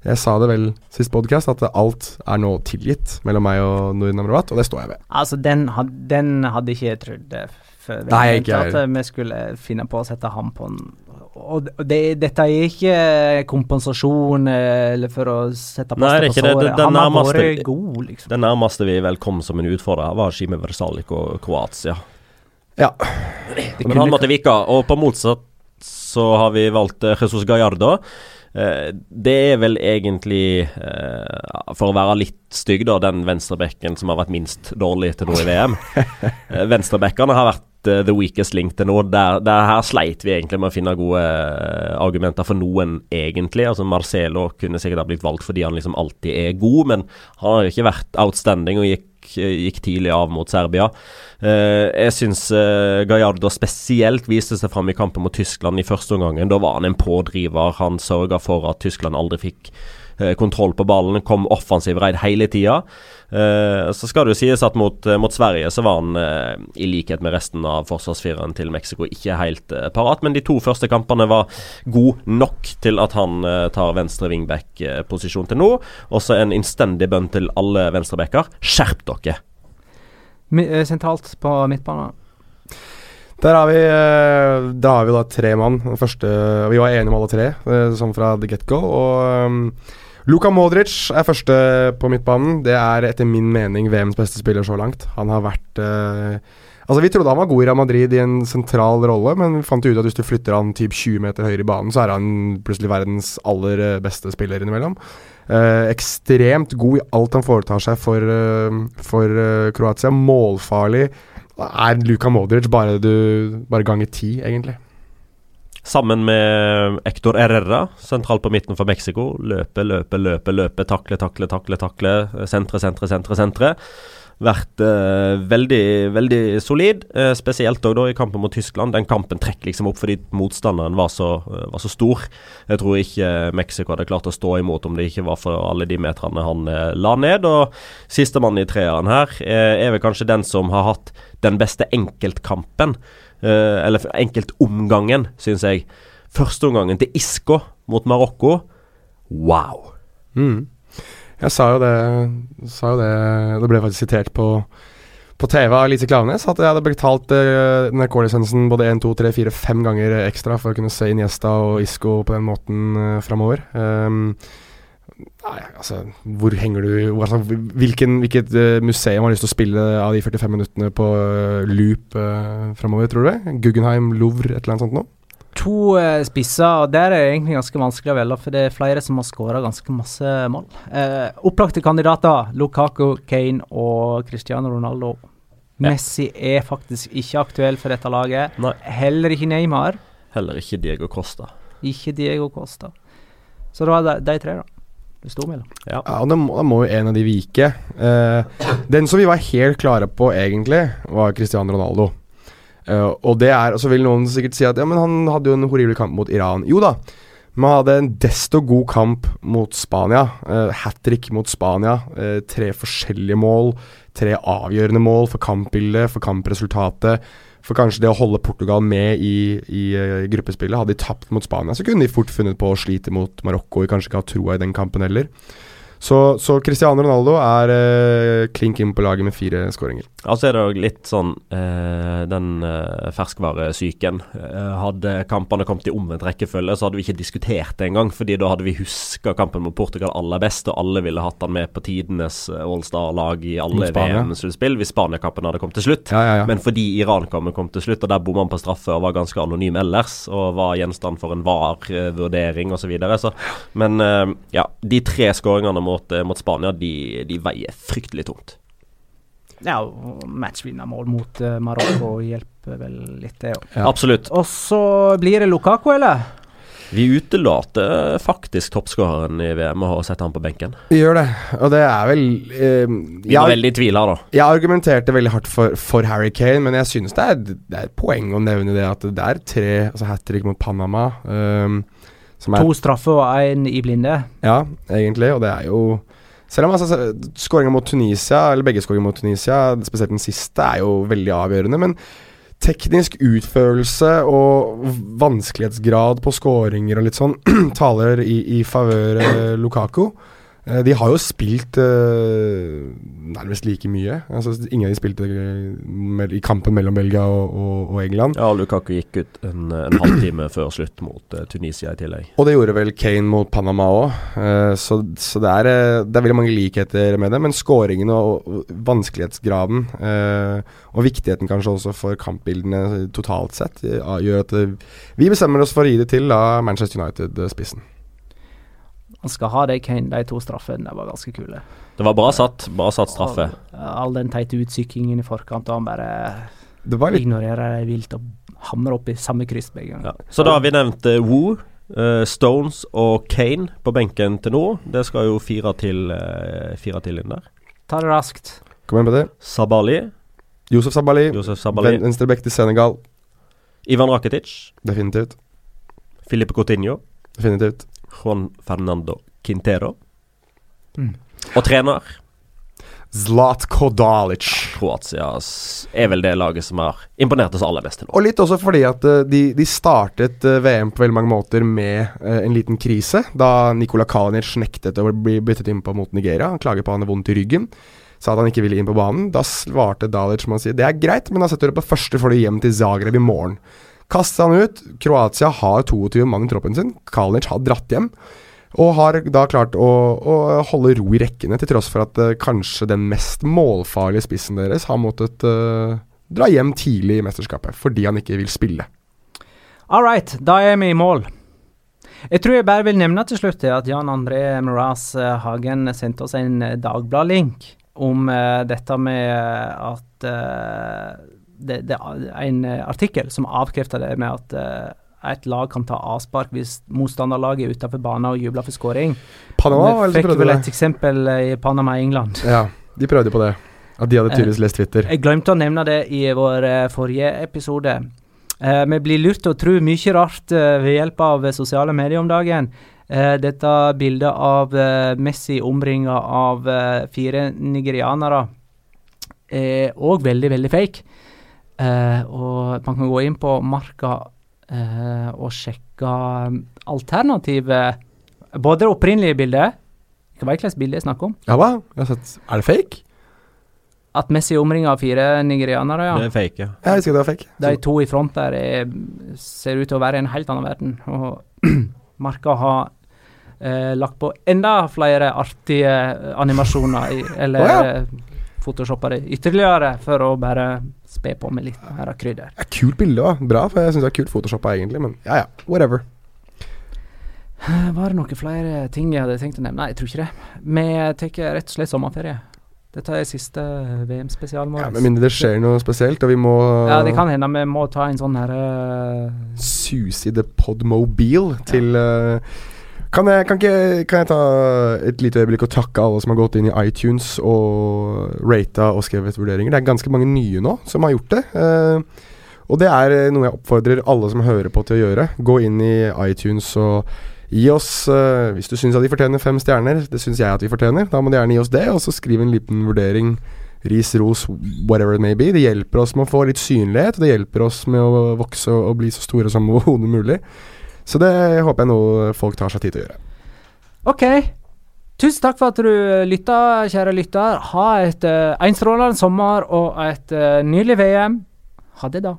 Speaker 5: jeg sa det vel sist podcast, at alt er nå tilgitt mellom meg og Nordin Amrabat, og det står jeg ved.
Speaker 1: Altså, den, had, den hadde ikke jeg trodd før vi
Speaker 5: Nei, ikke
Speaker 1: at vi skulle finne på å sette ham på en Og det, dette er ikke kompensasjon eh, eller for å sette
Speaker 4: Nei, er
Speaker 1: plaster på såret.
Speaker 4: Det- det
Speaker 1: Han har vært god, liksom.
Speaker 4: Det nærmeste vi vel kom som en utfordrer, var Shime Versalik og Kroatia.
Speaker 5: Ja.
Speaker 4: Men han måtte vike, og på motsatt så har vi valgt eh, Jesus Gallardo. Eh, det er vel egentlig, for å være litt stygg, da, den venstrebekken som har vært minst dårlig til nå i VM. venstrebekkene har vært eh, the weakest link til nå. Der, der her sleit vi egentlig med å finne gode uh, argumenter for noen, egentlig. Altså Marcelo kunne sikkert ha blitt valgt fordi han liksom alltid er god, men han har jo ikke vært outstanding og gikk, gikk tidlig av mot Serbia. Eh, jeg syns uh, Gallardo spesielt viste seg fram i kampen mot Tyskland i første omgangen. Da var han en pådriver. Han sørga for at Tyskland aldri fikk eh, kontroll på ballen. Kom offensiv reid hele tida. Eh, så skal det jo sies at mot, eh, mot Sverige så var han, eh, i likhet med resten av forsvarsfireren til Mexico, ikke helt eh, parat. Men de to første kampene var god nok til at han eh, tar venstre wingback-posisjon til nå. Også en innstendig bønn til alle venstrebacker. Skjerp dere!
Speaker 1: Eh, sentralt på midtbanen.
Speaker 5: Der har vi, eh, da har vi da tre mann. Første, vi var enige om alle tre, eh, sånn fra the get-go. Og um, Luka Modric er første på midtbanen. Det er etter min mening VMs beste spiller så langt. Han har vært eh, Altså Vi trodde han var god i Real Madrid i en sentral rolle, men vi fant ut at hvis du flytter han typ 20 meter høyere i banen, så er han plutselig verdens aller eh, beste spiller innimellom. Eh, ekstremt god i alt han foretar seg for, eh, for uh, Kroatia. Målfarlig. Er Luka Modric bare, du, bare ganger ti, egentlig?
Speaker 4: Sammen med Hector Herrera, sentralt på midten for Mexico. Løpe, løpe, løpe, løpe, takle, takle, takle. takle Sentre, sentre, sentre. sentre Vært eh, veldig, veldig solid, eh, spesielt også da i kampen mot Tyskland. Den kampen trekker liksom opp fordi motstanderen var så, eh, var så stor. Jeg tror ikke Mexico hadde klart å stå imot om det ikke var for alle de meterne han eh, la ned. Og sistemann i treeren her eh, er vel kanskje den som har hatt den beste enkeltkampen. Eh, eller enkeltomgangen, syns jeg. Førsteomgangen til Isco mot Marokko. Wow!
Speaker 5: Mm. Jeg sa jo det, sa jo det Det ble faktisk sitert på, på TV av Lise Klaveness at jeg hadde betalt uh, NRK-lisensen både 1, 2, 3, 4, 5 ganger ekstra for å kunne se Iniesta og Isco på den måten uh, framover. Um, nei, altså Hvor henger du altså, hvilken, Hvilket uh, museum har lyst til å spille av de 45 minuttene på uh, loop uh, framover, tror du det? Guggenheim, Louvre, et eller annet sånt noe?
Speaker 1: to uh, spisser, og der er det egentlig ganske vanskelig å velge, for det er flere som har skåra ganske masse mål. Uh, opplagte kandidater Lukaku, Kane og Cristiano Ronaldo. Messi er faktisk ikke aktuell for dette laget.
Speaker 4: Nei.
Speaker 1: Heller ikke Neymar.
Speaker 4: Heller ikke Diego Costa.
Speaker 1: Ikke Diego Costa. Så det var de, de tre, da. Det sto mellom.
Speaker 4: Ja.
Speaker 5: Ja, og da må, da må jo en av de vike. Eh, den som vi var helt klare på, egentlig, var Cristiano Ronaldo. Eh, og det er Og så vil noen sikkert si at ja, men han hadde jo en horribel kamp mot Iran. Jo da, men han hadde en desto god kamp mot Spania. Eh, Hat trick mot Spania. eh, tre forskjellige mål. Tre avgjørende mål for kampbildet, for kampresultatet. For kanskje det å holde Portugal med i, i eh, gruppespillet. Hadde de tapt mot Spania, så kunne de fort funnet på å slite mot Marokko og kanskje ikke ha troa i den kampen heller. Så, så Cristiano Ronaldo er eh, klink inn på laget med fire skåringer.
Speaker 4: Altså er det jo litt sånn eh, Den eh, ferskvaresyken. Eh, hadde kampene kommet i omvendt rekkefølge, så hadde vi ikke diskutert det engang. fordi da hadde vi huska kampen mot Portugal aller best, og alle ville hatt han med på tidenes eh, Allstar-lag i alle VM-sluttspill hvis Spania-kampen hadde kommet til slutt.
Speaker 5: Ja, ja, ja.
Speaker 4: Men fordi Iran-kampen kom til slutt, og der bomma han på straffe og var ganske anonym ellers, og var gjenstand for en VAR-vurdering osv. Så videre, så Men eh, ja, de tre skåringene mot, eh, mot Spania, de, de veier fryktelig tungt.
Speaker 1: Ja, og matchvinnermål mot uh, Marokko hjelper vel litt, det òg.
Speaker 5: Ja.
Speaker 4: Absolutt.
Speaker 1: Og så blir det Lukaku, eller?
Speaker 4: Vi utelater faktisk toppskåreren i VM og setter han på benken.
Speaker 5: Vi gjør det, og det er vel eh,
Speaker 4: Vi var veldig i tvil her, da.
Speaker 5: jeg argumenterte veldig hardt for, for Harry Kane, men jeg synes det er, det er et poeng å nevne det at det er tre altså hat trick mot Panama. Um,
Speaker 1: To straffer og én i blinde.
Speaker 5: Ja, egentlig, og det er jo Selv om altså, skåringa mot Tunisia, eller begge skåringer mot Tunisia, spesielt den siste, er jo veldig avgjørende, men teknisk utførelse og vanskelighetsgrad på skåringer og litt sånn taler i, i favør Lukako. Eh, de har jo spilt eh, nærmest like mye. Altså, ingen av de spilte eh, i kampen mellom Belgia og, og, og England.
Speaker 4: Ja, Lukaku gikk ut en, en halvtime før slutt mot eh, Tunisia i tillegg.
Speaker 5: Og det gjorde vel Kane mot Panama òg, så, så det, er, eh, det er veldig mange likheter med det. Men skåringene og, og vanskelighetsgraden, eh, og viktigheten kanskje også for kampbildene totalt sett, eh, gjør at eh, vi bestemmer oss for å gi det til da Manchester United-spissen.
Speaker 1: Han skal ha det, Kane. De to straffene var ganske kule.
Speaker 4: Det var bra satt, bra satt straffe.
Speaker 1: Eh, all den teite utsykkingen i forkant, og han bare
Speaker 5: Det var litt
Speaker 1: ignorerer det vilt og hamrer opp i samme kryss begge ganger.
Speaker 4: Ja. Så da har vi nevnt uh, Woo, Uh, Stones og Kane på benken til nå. Det skal jo fire til, uh, fire til inn der.
Speaker 1: Ta det raskt.
Speaker 5: Kom igjen, Petter.
Speaker 4: Sabali,
Speaker 5: Josef Sabali,
Speaker 4: Josef Sabali,
Speaker 5: ven- venstreback til Senegal.
Speaker 4: Ivan Rakitic,
Speaker 5: Definitivt.
Speaker 4: Filipe Coutinho,
Speaker 5: Definitivt.
Speaker 4: Juan Fernando Quintero.
Speaker 1: Mm.
Speaker 4: Og trener
Speaker 5: Zlatko Dalic.
Speaker 4: Kroatia er vel det laget som har imponert oss aller mest til nå.
Speaker 5: Og litt også fordi at eh, de, de startet eh, VM på veldig mange måter med eh, en liten krise. Da Nikola Kalinic nektet å bli byttet inn på mot Nigeria. Han klager på at han har vondt i ryggen. Sa at han ikke ville inn på banen. Da svarte Dalic med å si det er greit, men da setter du deg på første får du hjem til Zagreb i morgen. Kastet han ut. Kroatia har 22 mann i troppen sin. Kalinic har dratt hjem. Og har da klart å, å holde ro i rekkene, til tross for at uh, kanskje den mest målfarlige spissen deres har måttet uh, dra hjem tidlig i mesterskapet fordi han ikke vil spille.
Speaker 1: All right, da er vi i mål. Jeg tror jeg bare vil nevne til slutt at Jan André Moraz eh, Hagen sendte oss en Dagblad-link om uh, dette med at det, det er En eh, artikkel som avkrefter det med at uh, et lag kan ta avspark hvis motstanderlaget er utenfor banen og jubler for skåring.
Speaker 5: Panama
Speaker 1: Vi fikk vel et eksempel eh, i Panama i England.
Speaker 5: Ja, de prøvde på det. At de hadde tydeligvis lest Twitter.
Speaker 1: Jeg glemte å nevne det i vår forrige episode. Vi blir lurt til å tro mye rart ved hjelp av sosiale medier om dagen. Dette bildet av Messi omringa av fire nigerianere er òg veldig, veldig fake. Eh, og man kan gå inn på Marka eh, og sjekke alternativet. alternative Både det opprinnelige bildet Hva vet hvilket bilde jeg snakker om?
Speaker 5: Ja hva? Jeg har sett. Er det fake?
Speaker 1: At Messi er omringa av fire nigerianere, ja.
Speaker 4: Det er fake, ja.
Speaker 5: Jeg visste det var fake.
Speaker 1: De to i front der er, ser ut til å være i en helt annen verden. Og Marka har eh, lagt på enda flere artige animasjoner, i, eller
Speaker 5: oh, ja.
Speaker 1: Photoshoppa det ytterligere for å bare spe på med litt mer krydder.
Speaker 5: Ja, kult bilde òg. Bra, for jeg syns det er kult photoshoppa egentlig, men ja ja, whatever.
Speaker 1: Var det noen flere ting jeg hadde tenkt å nevne? Nei, jeg tror ikke det. Vi tar rett og slett sommerferie. Dette er siste VM-spesialen vår.
Speaker 5: Ja, Med mindre det skjer noe spesielt, og vi må
Speaker 1: Ja, det kan hende vi må ta en sånn herre
Speaker 5: suse i The Podmobile til eh, kan, jeg, kan, ikke, kan jeg ta et lite øyeblikk og takke alle som har gått inn i iTunes og rata og skrevet vurderinger? Det er ganske mange nye nå som har gjort det. eh, og det er eh, noe jeg oppfordrer alle som hører på til å gjøre. Gå inn i iTunes og gi oss eh, Hvis du syns at de fortjener fem stjerner, det syns jeg at vi fortjener, da må du gjerne gi oss det, og så skriv en liten vurdering. Ris, ros, whatever it may be. Det hjelper oss med å få litt synlighet, og det hjelper oss med å vokse og bli så store som overhodet mulig. Så det håper jeg noe folk tar seg tid til å gjøre.
Speaker 1: Ok. Tusen takk for at du lytta, kjære lytter. Ha et en strålende sommer og et uh, nydelig VM. Ha det, da.